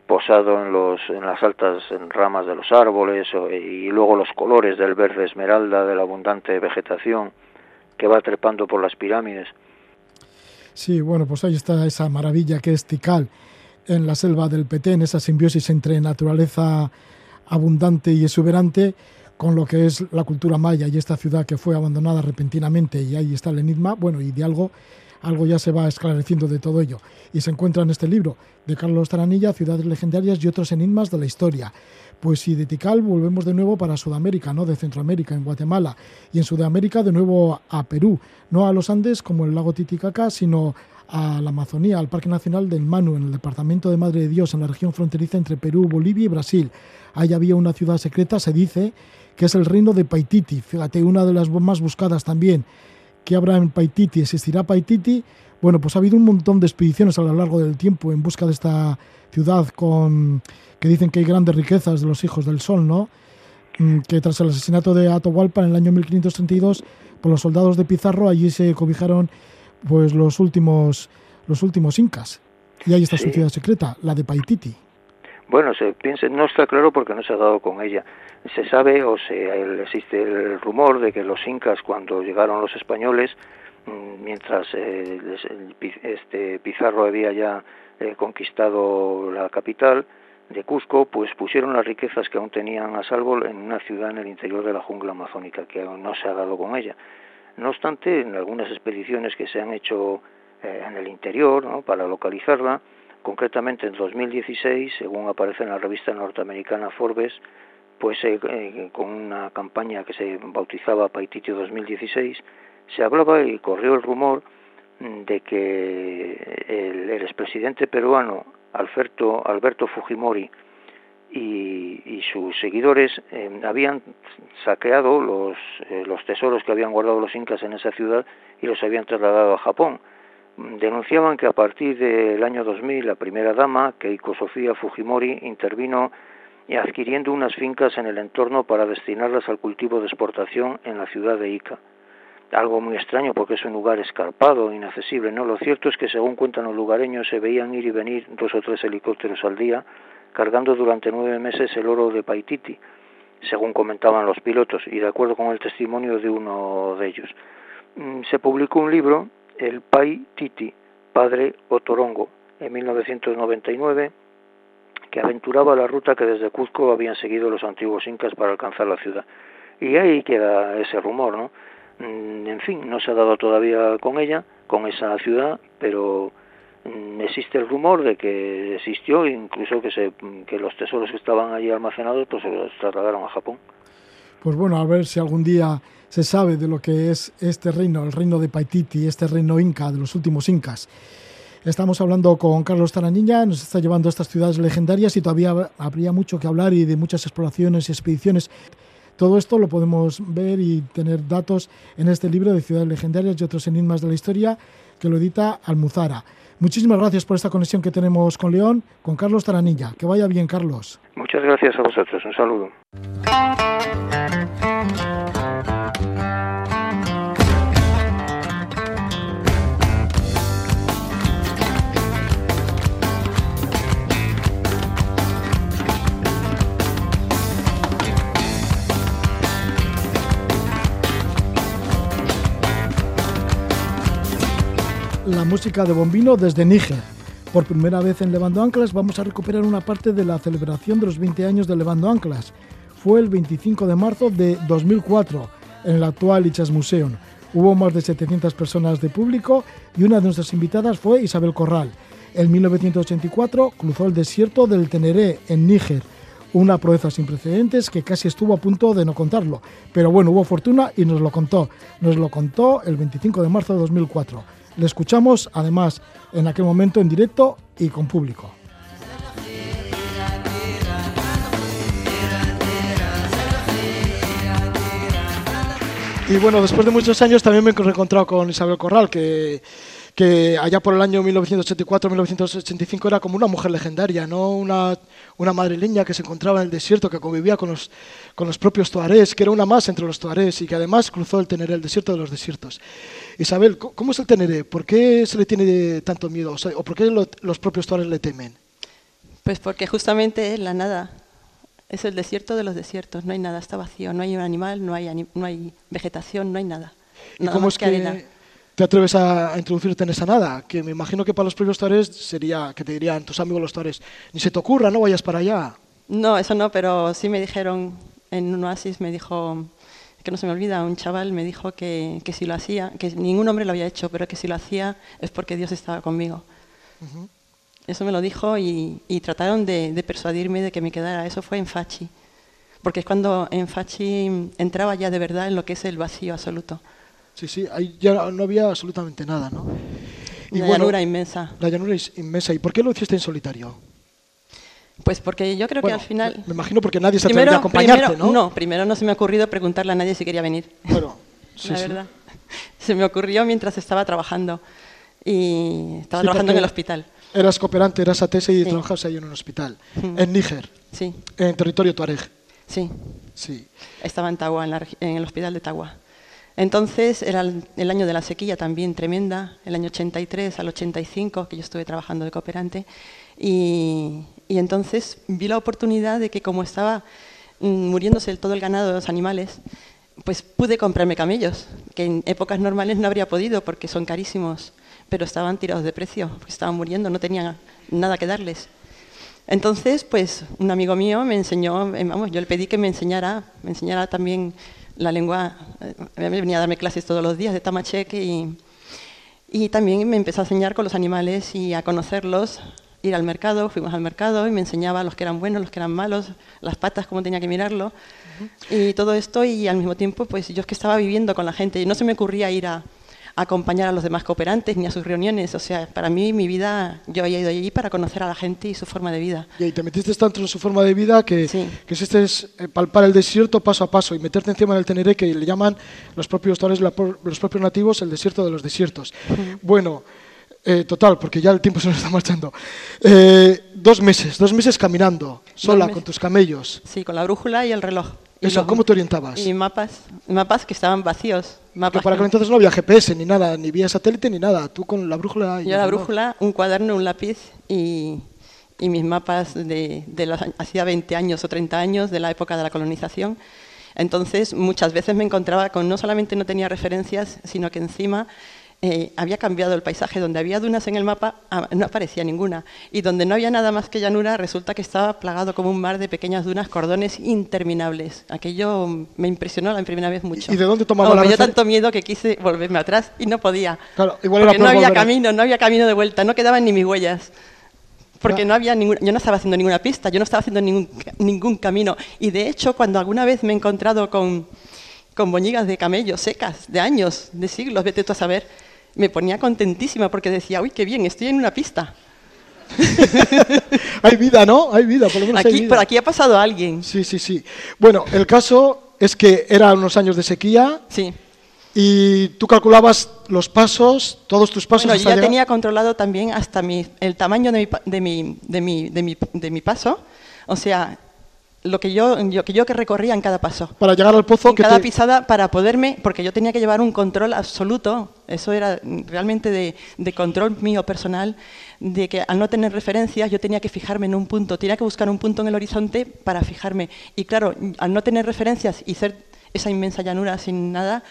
posado en, los, en las altas ramas de los árboles y luego los colores del verde esmeralda de la abundante vegetación que va trepando por las pirámides. Sí, bueno, pues ahí está esa maravilla que es Tikal en la selva del Petén, esa simbiosis entre naturaleza abundante y exuberante con lo que es la cultura maya y esta ciudad que fue abandonada repentinamente y ahí está el enigma, bueno, y de algo algo ya se va esclareciendo de todo ello. Y se encuentra en este libro de Carlos Taranilla, Ciudades Legendarias y otros enigmas de la historia. Pues si de Tikal volvemos de nuevo para Sudamérica, no de Centroamérica, en Guatemala, y en Sudamérica de nuevo a Perú, no a los Andes como el lago Titicaca, sino a la Amazonía, al Parque Nacional del Manu, en el departamento de Madre de Dios, en la región fronteriza entre Perú, Bolivia y Brasil. Ahí había una ciudad secreta, se dice, que es el reino de Paititi, fíjate, una de las más buscadas también que habrá en Paititi, existirá Paititi. Bueno, pues ha habido un montón de expediciones a lo largo del tiempo en busca de esta ciudad con que dicen que hay grandes riquezas de los hijos del sol, ¿no? Mm, que tras el asesinato de Atahualpa en el año 1532 por los soldados de Pizarro allí se cobijaron pues los últimos los últimos incas y ahí está su ciudad secreta, la de Paititi. Bueno, se piensa, no está claro porque no se ha dado con ella. Se sabe o se existe el rumor de que los incas cuando llegaron los españoles, mm, mientras eh, este Pizarro había ya eh, conquistado la capital de Cusco, pues pusieron las riquezas que aún tenían a salvo en una ciudad en el interior de la jungla amazónica, que aún no se ha dado con ella. No obstante, en algunas expediciones que se han hecho eh, en el interior ¿no? para localizarla, Concretamente en 2016, según aparece en la revista norteamericana Forbes, pues eh, eh, con una campaña que se bautizaba Paititio 2016, se hablaba y corrió el rumor de que el, expresidente peruano Alberto, Alberto Fujimori y, sus seguidores eh, habían saqueado los, los tesoros que habían guardado los incas en esa ciudad y los habían trasladado a Japón denunciaban que a partir del año 2000 la primera dama, Keiko Sofía Fujimori, intervino adquiriendo unas fincas en el entorno para destinarlas al cultivo de exportación en la ciudad de Ica. Algo muy extraño porque es un lugar escarpado, inaccesible, ¿no? Lo cierto es que según cuentan los lugareños se veían ir y venir dos o tres helicópteros al día cargando durante nueve meses el oro de Paititi, según comentaban los pilotos y de acuerdo con el testimonio de uno de ellos. Mm, se publicó un libro, El Paititi, Padre Otorongo, en 1999 que aventuraba la ruta que desde Cuzco habían seguido los antiguos incas para alcanzar la ciudad. Y ahí queda ese rumor, ¿no? Mm, en fin, no se ha dado todavía con ella, con esa ciudad, pero mm, existe el rumor de que existió, incluso que, se, que los tesoros que estaban allí almacenados pues se los trasladaron a Japón. Pues bueno, a ver si algún día se sabe de lo que es este reino, el reino de Paititi, este reino inca, de los últimos incas. Estamos hablando con Carlos Taraniña, nos está llevando a estas ciudades legendarias y todavía habría mucho que hablar y de muchas exploraciones y expediciones. Todo esto lo podemos ver y tener datos en este libro de Ciudades Legendarias y otros enigmas de la historia que lo edita Almuzara. Muchísimas gracias por esta conexión que tenemos con León, con Carlos Taranilla. Que vaya bien, Carlos. Muchas gracias a vosotros. Un saludo. La música de Bombino desde Níger. Por primera vez en Levando Anclas vamos a recuperar una parte de la celebración de los 20 años de Levando Anclas. Fue el 25 de marzo de 2004 en el actual Ichas Museum. Hubo más de 700 personas de público y una de nuestras invitadas fue Isabel Corral. En 1984 cruzó el desierto del Teneré en Níger, una proeza sin precedentes que casi estuvo a punto de no contarlo. Pero bueno, hubo fortuna y nos lo contó. Nos lo contó el 25 de marzo de 2004. Le escuchamos además en aquel momento en directo y con público. Y bueno, después de muchos años también me he reencontrado con Isabel Corral, que que allá por el año 1984-1985 era como una mujer legendaria, no una, una madrileña que se encontraba en el desierto, que convivía con los, con los propios tuarés, que era una más entre los tuarés y que además cruzó el Teneré, el desierto de los desiertos. Isabel, ¿cómo es el Teneré? ¿Por qué se le tiene tanto miedo? O, por qué los propios tuarés le temen? Pues porque justamente es la nada. Es el desierto de los desiertos. No hay nada, está vacío. No hay un animal, no hay, no hay vegetación, no hay nada. ¿Y cómo es que, arena te atreves a, introducirte en esa nada, que me imagino que para los propios tuares sería que te dirían tus amigos los tuares, ni se te ocurra, no vayas para allá. No, eso no, pero sí me dijeron en un oasis, me dijo, que no se me olvida, un chaval me dijo que, que si lo hacía, que ningún hombre lo había hecho, pero que si lo hacía es porque Dios estaba conmigo. Eso me lo dijo y, trataron de, de, persuadirme de que me quedara. Eso fue en Fachi, porque es cuando en Fachi entraba ya de verdad en lo que es el vacío absoluto. Sí, sí, ahí ya no había absolutamente nada, ¿no? Y la llanura inmensa. La llanura es inmensa. ¿Y por qué lo hiciste en solitario? Pues porque yo creo que al final... Me imagino porque nadie se atrevía a acompañarte, ¿no? No, primero no se me ha ocurrido preguntarle a nadie si quería venir. Bueno, sí, La verdad. Se me ocurrió mientras estaba trabajando. Y estaba trabajando en el hospital. Eras cooperante, eras ATS y trabajabas ahí en un hospital. En Níger. Sí. En territorio tuareg. Sí. Sí. Estaba en Tagua, en, en el hospital de Tagua. Entonces era el año de la sequía también tremenda, el año 83 al 85, que yo estuve trabajando de cooperante, y, entonces vi la oportunidad de que como estaba mm, muriéndose todo el ganado de los animales, pues pude comprarme camellos, que en épocas normales no habría podido porque son carísimos, pero estaban tirados de precio, porque estaban muriendo, no tenían nada que darles. Entonces, pues un amigo mío me enseñó, eh, vamos, yo le pedí que me enseñara, me enseñara también la lengua, eh, venía a darme clases todos los días de tamacheque y, y también me empezó a enseñar con los animales y a conocerlos, ir al mercado, fuimos al mercado y me enseñaba los que eran buenos, los que eran malos, las patas, cómo tenía que mirarlo. Y todo esto y al mismo tiempo, pues yo es que estaba viviendo con la gente y no se me ocurría ir a, acompañar a los demás cooperantes ni a sus reuniones. O sea, para mí, mi vida, yo había ido allí para conocer a la gente y su forma de vida. Y te metiste tanto en su forma de vida que, que este es eh, palpar el desierto paso a paso y meterte encima del Teneré, que le llaman los propios los propios nativos el desierto de los desiertos. Bueno, Eh, total, porque ya el tiempo se nos está marchando. Eh, dos meses, dos meses caminando, sola, meses. con tus camellos. Sí, con la brújula y el reloj. Y Eso, los- ¿cómo te orientabas? Y mapas, mapas que estaban vacíos. Que Mapas para que- aquel entonces no había GPS ni nada, ni vía satélite ni nada. Tú con la brújula. y Yo la reloj. brújula, un cuaderno, un lápiz y, y mis mapas de, de los, hacía 20 años o 30 años de la época de la colonización. Entonces, muchas veces me encontraba con no solamente no tenía referencias, sino que encima eh, había cambiado el paisaje. Donde había dunas en el mapa ah, no aparecía ninguna. Y donde no había nada más que llanura, resulta que estaba plagado como un mar de pequeñas dunas, cordones interminables. Aquello me impresionó la primera vez mucho. ¿Y de dónde tomaba Oh, la Me dio tanto miedo que quise volverme atrás y no podía. Claro, igual era Porque no había volver camino, no había camino de vuelta, no quedaban ni mis huellas. Porque no había ninguna, yo no estaba haciendo ninguna pista, yo no estaba haciendo ningún, ningún camino. Y de hecho, cuando alguna vez me he encontrado con, con boñigas de camello secas, de años, de siglos, vete tú a saber, me ponía contentísima porque decía, uy, qué bien, estoy en una pista. Hay vida, ¿no? Hay vida, por lo menos hay Aquí, vida. por aquí ha pasado alguien. Sí, sí, sí. Bueno, el caso es que eran unos años de sequía Sí. y tú calculabas los pasos, todos tus pasos. Bueno, yo ya llegar- tenía controlado también hasta mi, el tamaño de mi, de, mi, de, mi, de, mi, de mi paso, o sea, lo que yo, yo, que yo que recorría en cada paso. Para llegar al pozo en que cada te- pisada para poderme, porque yo tenía que llevar un control absoluto, eso era realmente de, de control mío personal, de que al no tener referencias yo tenía que fijarme en un punto, tenía que buscar un punto en el horizonte para fijarme. Y claro, al no tener referencias y ser esa inmensa llanura sin nada,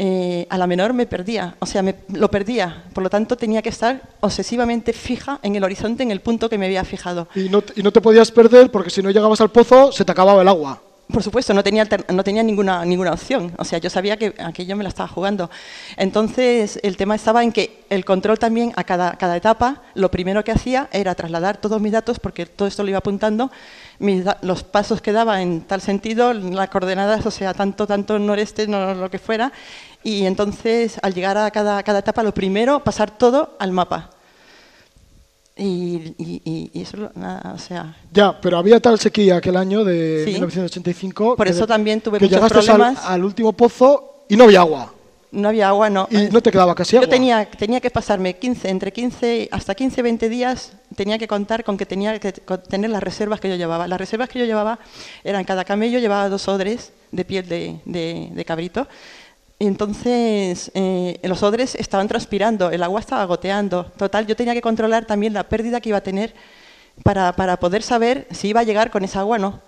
eh, a la menor me perdía, o sea, me, lo perdía. Por lo tanto, tenía que estar obsesivamente fija en el horizonte, en el punto que me había fijado. y, no, y no te podías perder porque si no llegabas al pozo se te acababa el agua. Por supuesto, no tenía, no tenía ninguna, ninguna opción. O sea, yo sabía que aquello me la estaba jugando. Entonces, el tema estaba en que el control también, a cada, cada etapa, lo primero que hacía era trasladar todos mis datos, porque todo esto lo iba apuntando, mis los pasos que daba en tal sentido, las coordenadas, o sea, tanto, tanto noreste, no lo que fuera. Y entonces, al llegar a cada, cada etapa, lo primero, pasar todo al mapa. Y, y- y- eso, nada, o sea, Ya, pero había tal sequía aquel año de Sí. 1985. Por eso también tuve que muchos llegaste al- problemas. Al, último pozo y no había agua. no había agua, no. Y no te quedaba casi agua. Yo tenía, tenía que pasarme 15, entre 15, hasta 15, 20 días, tenía que contar con que tenía que tener las reservas que yo llevaba. Las reservas que yo llevaba eran, cada camello llevaba dos odres de piel de, de- de cabrito. Entonces, eh, los odres estaban transpirando, el agua estaba goteando. Total, yo tenía que controlar también la pérdida que iba a tener para, para poder saber si iba a llegar con esa agua o no.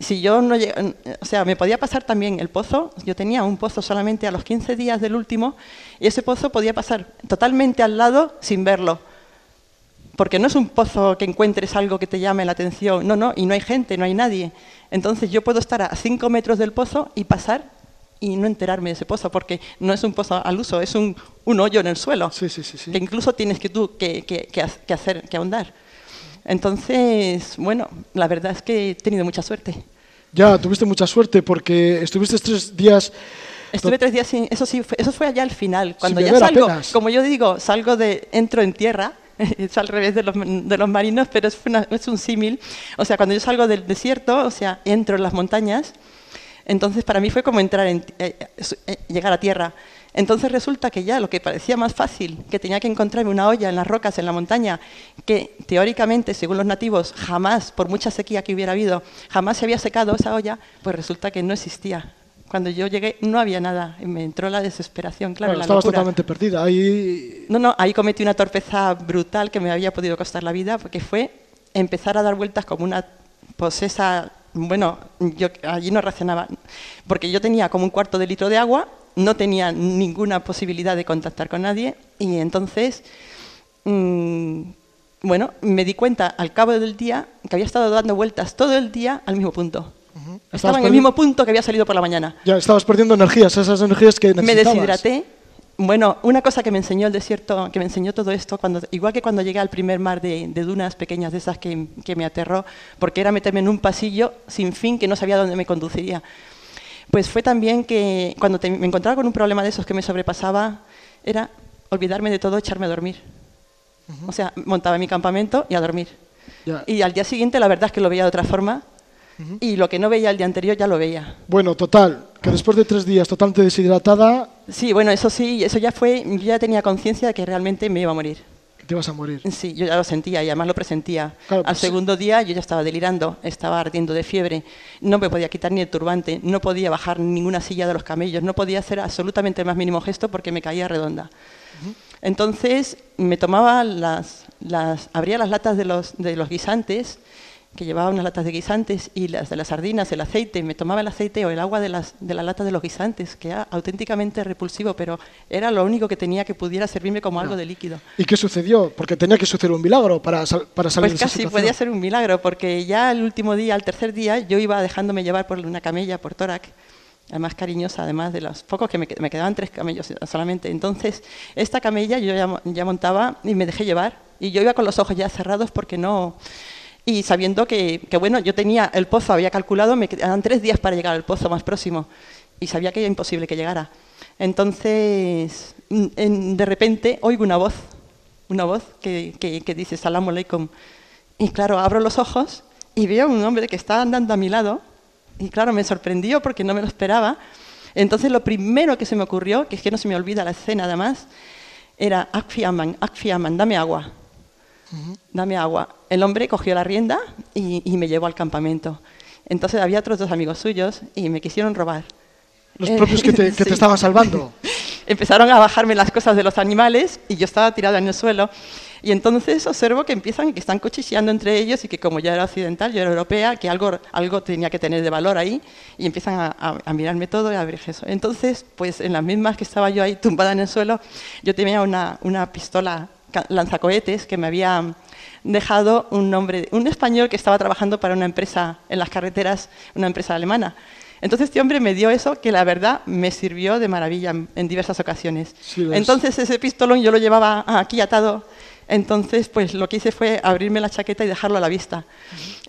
Si yo no lleg- o sea, me podía pasar también el pozo, yo tenía un pozo solamente a los 15 días del último, y ese pozo podía pasar totalmente al lado sin verlo. Porque no es un pozo que encuentres algo que te llame la atención, no, no, y no hay gente, no hay nadie. Entonces yo puedo estar a 5 metros del pozo y pasar y no enterarme de ese pozo, porque no es un pozo al uso, es un, un hoyo en el suelo, Sí, sí, sí. que incluso tienes que tú que, que- que ha- que hacer, que ahondar. Entonces, bueno, la verdad es que he tenido mucha suerte. Ya, tuviste mucha suerte porque estuviste tres días. Estuve tres días sin, eso sí, eso fue allá al final, cuando ya salgo, apenas. como yo digo, salgo de, entro en tierra, es al revés de los, de los marinos, pero es, una- es un símil, o sea, cuando yo salgo del desierto, o sea, entro en las montañas, entonces para mí fue como entrar en, eh, eh, llegar a tierra. Entonces resulta que ya lo que parecía más fácil, que tenía que encontrarme una olla en las rocas, en la montaña, que teóricamente, según los nativos, jamás, por mucha sequía que hubiera habido, jamás se había secado esa olla, pues resulta que no existía. Cuando yo llegué no había nada, me entró la desesperación, claro, Claro, la estabas locura. totalmente perdida. Ahí. No, no, ahí cometí una torpeza brutal que me había podido costar la vida, porque fue empezar a dar vueltas como una posesa. Bueno, yo allí no reaccionaba, porque yo tenía como un cuarto de litro de agua, no tenía ninguna posibilidad de contactar con nadie, y entonces, mm, bueno, me di cuenta al cabo del día que había estado dando vueltas todo el día al mismo punto. Estaba en el mismo punto que había salido por la mañana Ya estabas perdiendo energías, esas energías que me necesitabas. deshidraté. Bueno, una cosa que me enseñó el desierto, que me enseñó todo esto, cuando, igual que cuando llegué al primer mar de, de dunas pequeñas de esas que, que me aterró, porque era meterme en un pasillo sin fin que no sabía dónde me conduciría. Pues fue también que cuando te- me encontraba con un problema de esos que me sobrepasaba, era olvidarme de todo, echarme a dormir. O sea, montaba mi campamento y a dormir. Y al día siguiente la verdad es que lo veía de otra forma y lo que no veía el día anterior ya lo veía. Bueno, total, que después de tres días totalmente deshidratada, Sí, bueno, eso sí, eso ya fue, yo ya tenía conciencia de que realmente me iba a morir. te ibas a morir. Sí, yo ya lo sentía y además lo presentía. Claro, Al pues- segundo día yo ya estaba delirando, estaba ardiendo de fiebre, no me podía quitar ni el turbante, no podía bajar ninguna silla de los camellos, no podía hacer absolutamente el más mínimo gesto porque me caía redonda. Entonces me tomaba las, las, abría las latas de los, de los guisantes, que llevaba unas latas de guisantes y las de las sardinas, el aceite, me tomaba el aceite o el agua de las, de las latas de los guisantes, que era auténticamente repulsivo, pero era lo único que tenía que pudiera servirme como algo de líquido. ¿Y qué sucedió? Porque tenía que suceder un milagro para, sal- para salir Pues de esa casi situación. podía ser un milagro, porque ya el último día, el tercer día, yo iba dejándome llevar por una camella, por Torac, la más cariñosa, además de los pocos que me, que- me quedaban tres camellos solamente. Entonces, esta camella yo ya montaba y me dejé llevar. Y yo iba con los ojos ya cerrados porque no... Y sabiendo que, bueno, yo tenía el pozo, había calculado, me quedaban tres días para llegar al pozo más próximo. Y sabía que era imposible que llegara. Entonces, mm, de repente, oigo una voz, una voz que, que, dice, Salam aleikum. Y claro, abro los ojos y veo a un hombre que está andando a mi lado. Y claro, me sorprendió porque no me lo esperaba. Entonces, lo primero que se me ocurrió, que es que no se me olvida la escena además, era Akfiaman, Akfiaman, dame agua. Dame agua. El hombre cogió la rienda y, y me llevó al campamento. Entonces había otros dos amigos suyos y me quisieron robar. Los propios que te, que te sí. estaban salvando. Empezaron a bajarme las cosas de los animales y yo estaba tirada en el suelo. Y entonces observo que empiezan, que están cuchicheando entre ellos y que como yo era occidental, yo era europea, que algo, algo tenía que tener de valor ahí y empiezan a, a- a mirarme todo y a ver eso. Entonces, pues en las mismas que estaba yo ahí tumbada en el suelo, yo tenía una, una pistola lanzacohetes que me había dejado un hombre, un español que estaba trabajando para una empresa en las carreteras, una empresa alemana. Entonces este hombre me dio eso que la verdad me sirvió de maravilla en, diversas ocasiones. Sí. Entonces ese pistolón yo lo llevaba aquí atado. Entonces pues lo que hice fue abrirme la chaqueta y dejarlo a la vista.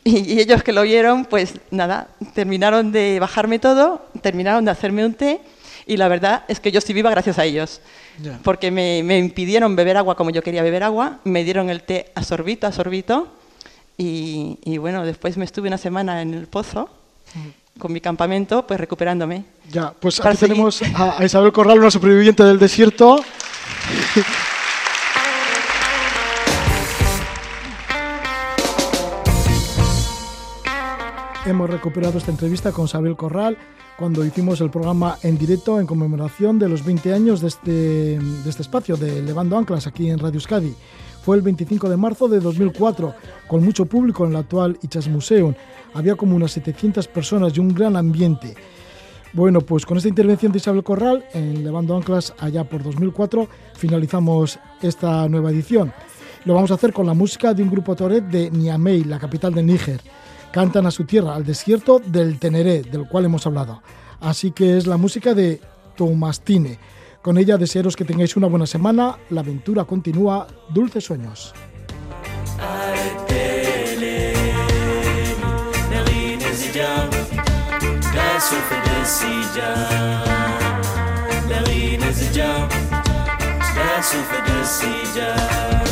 Y, y ellos que lo vieron, pues nada, terminaron de bajarme todo, terminaron de hacerme un té y la verdad es que yo estoy viva gracias a ellos. Porque me, me impidieron beber agua como yo quería beber agua, me dieron el té a sorbito, a sorbito y, y bueno, después me estuve una semana en el pozo con mi campamento, pues recuperándome. Ya, pues aquí seguir. tenemos a, a Isabel Corral, una superviviente del desierto. Hemos recuperado esta entrevista con Isabel Corral cuando hicimos el programa en directo en conmemoración de los 20 años de este, de este espacio de Levando Anclas aquí en Radio Euskadi. Fue el 25 de marzo de 2004, con mucho público en el actual Ichas Museum. Había como unas 700 personas y un gran ambiente. Bueno, pues con esta intervención de Isabel Corral en Levando Anclas allá por 2004 finalizamos esta nueva edición. Lo vamos a hacer con la música de un grupo toret de Niamey, la capital de Níger Cantan a su tierra, al desierto del Teneré, del cual hemos hablado. Así que es la música de Toumastine. Con ella desearos que tengáis una buena semana. La aventura continúa. Dulces sueños. تكراواهي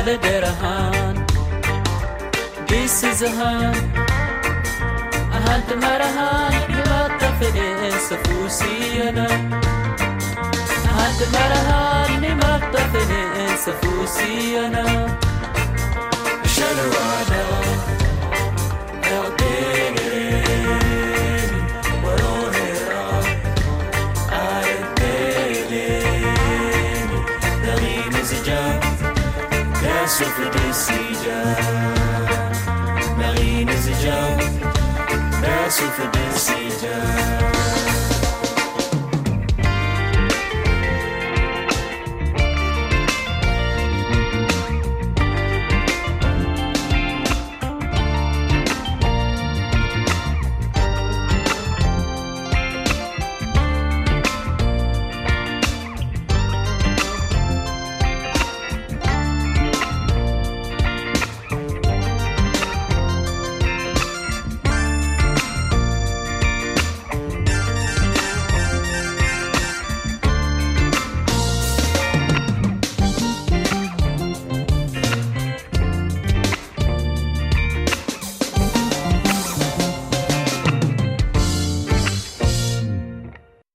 اقل درهان بيس زهان أهانت مرهان بما تفلي سفوسي أنا أهانت مرهان بما تفلي سفوسي أنا see for this.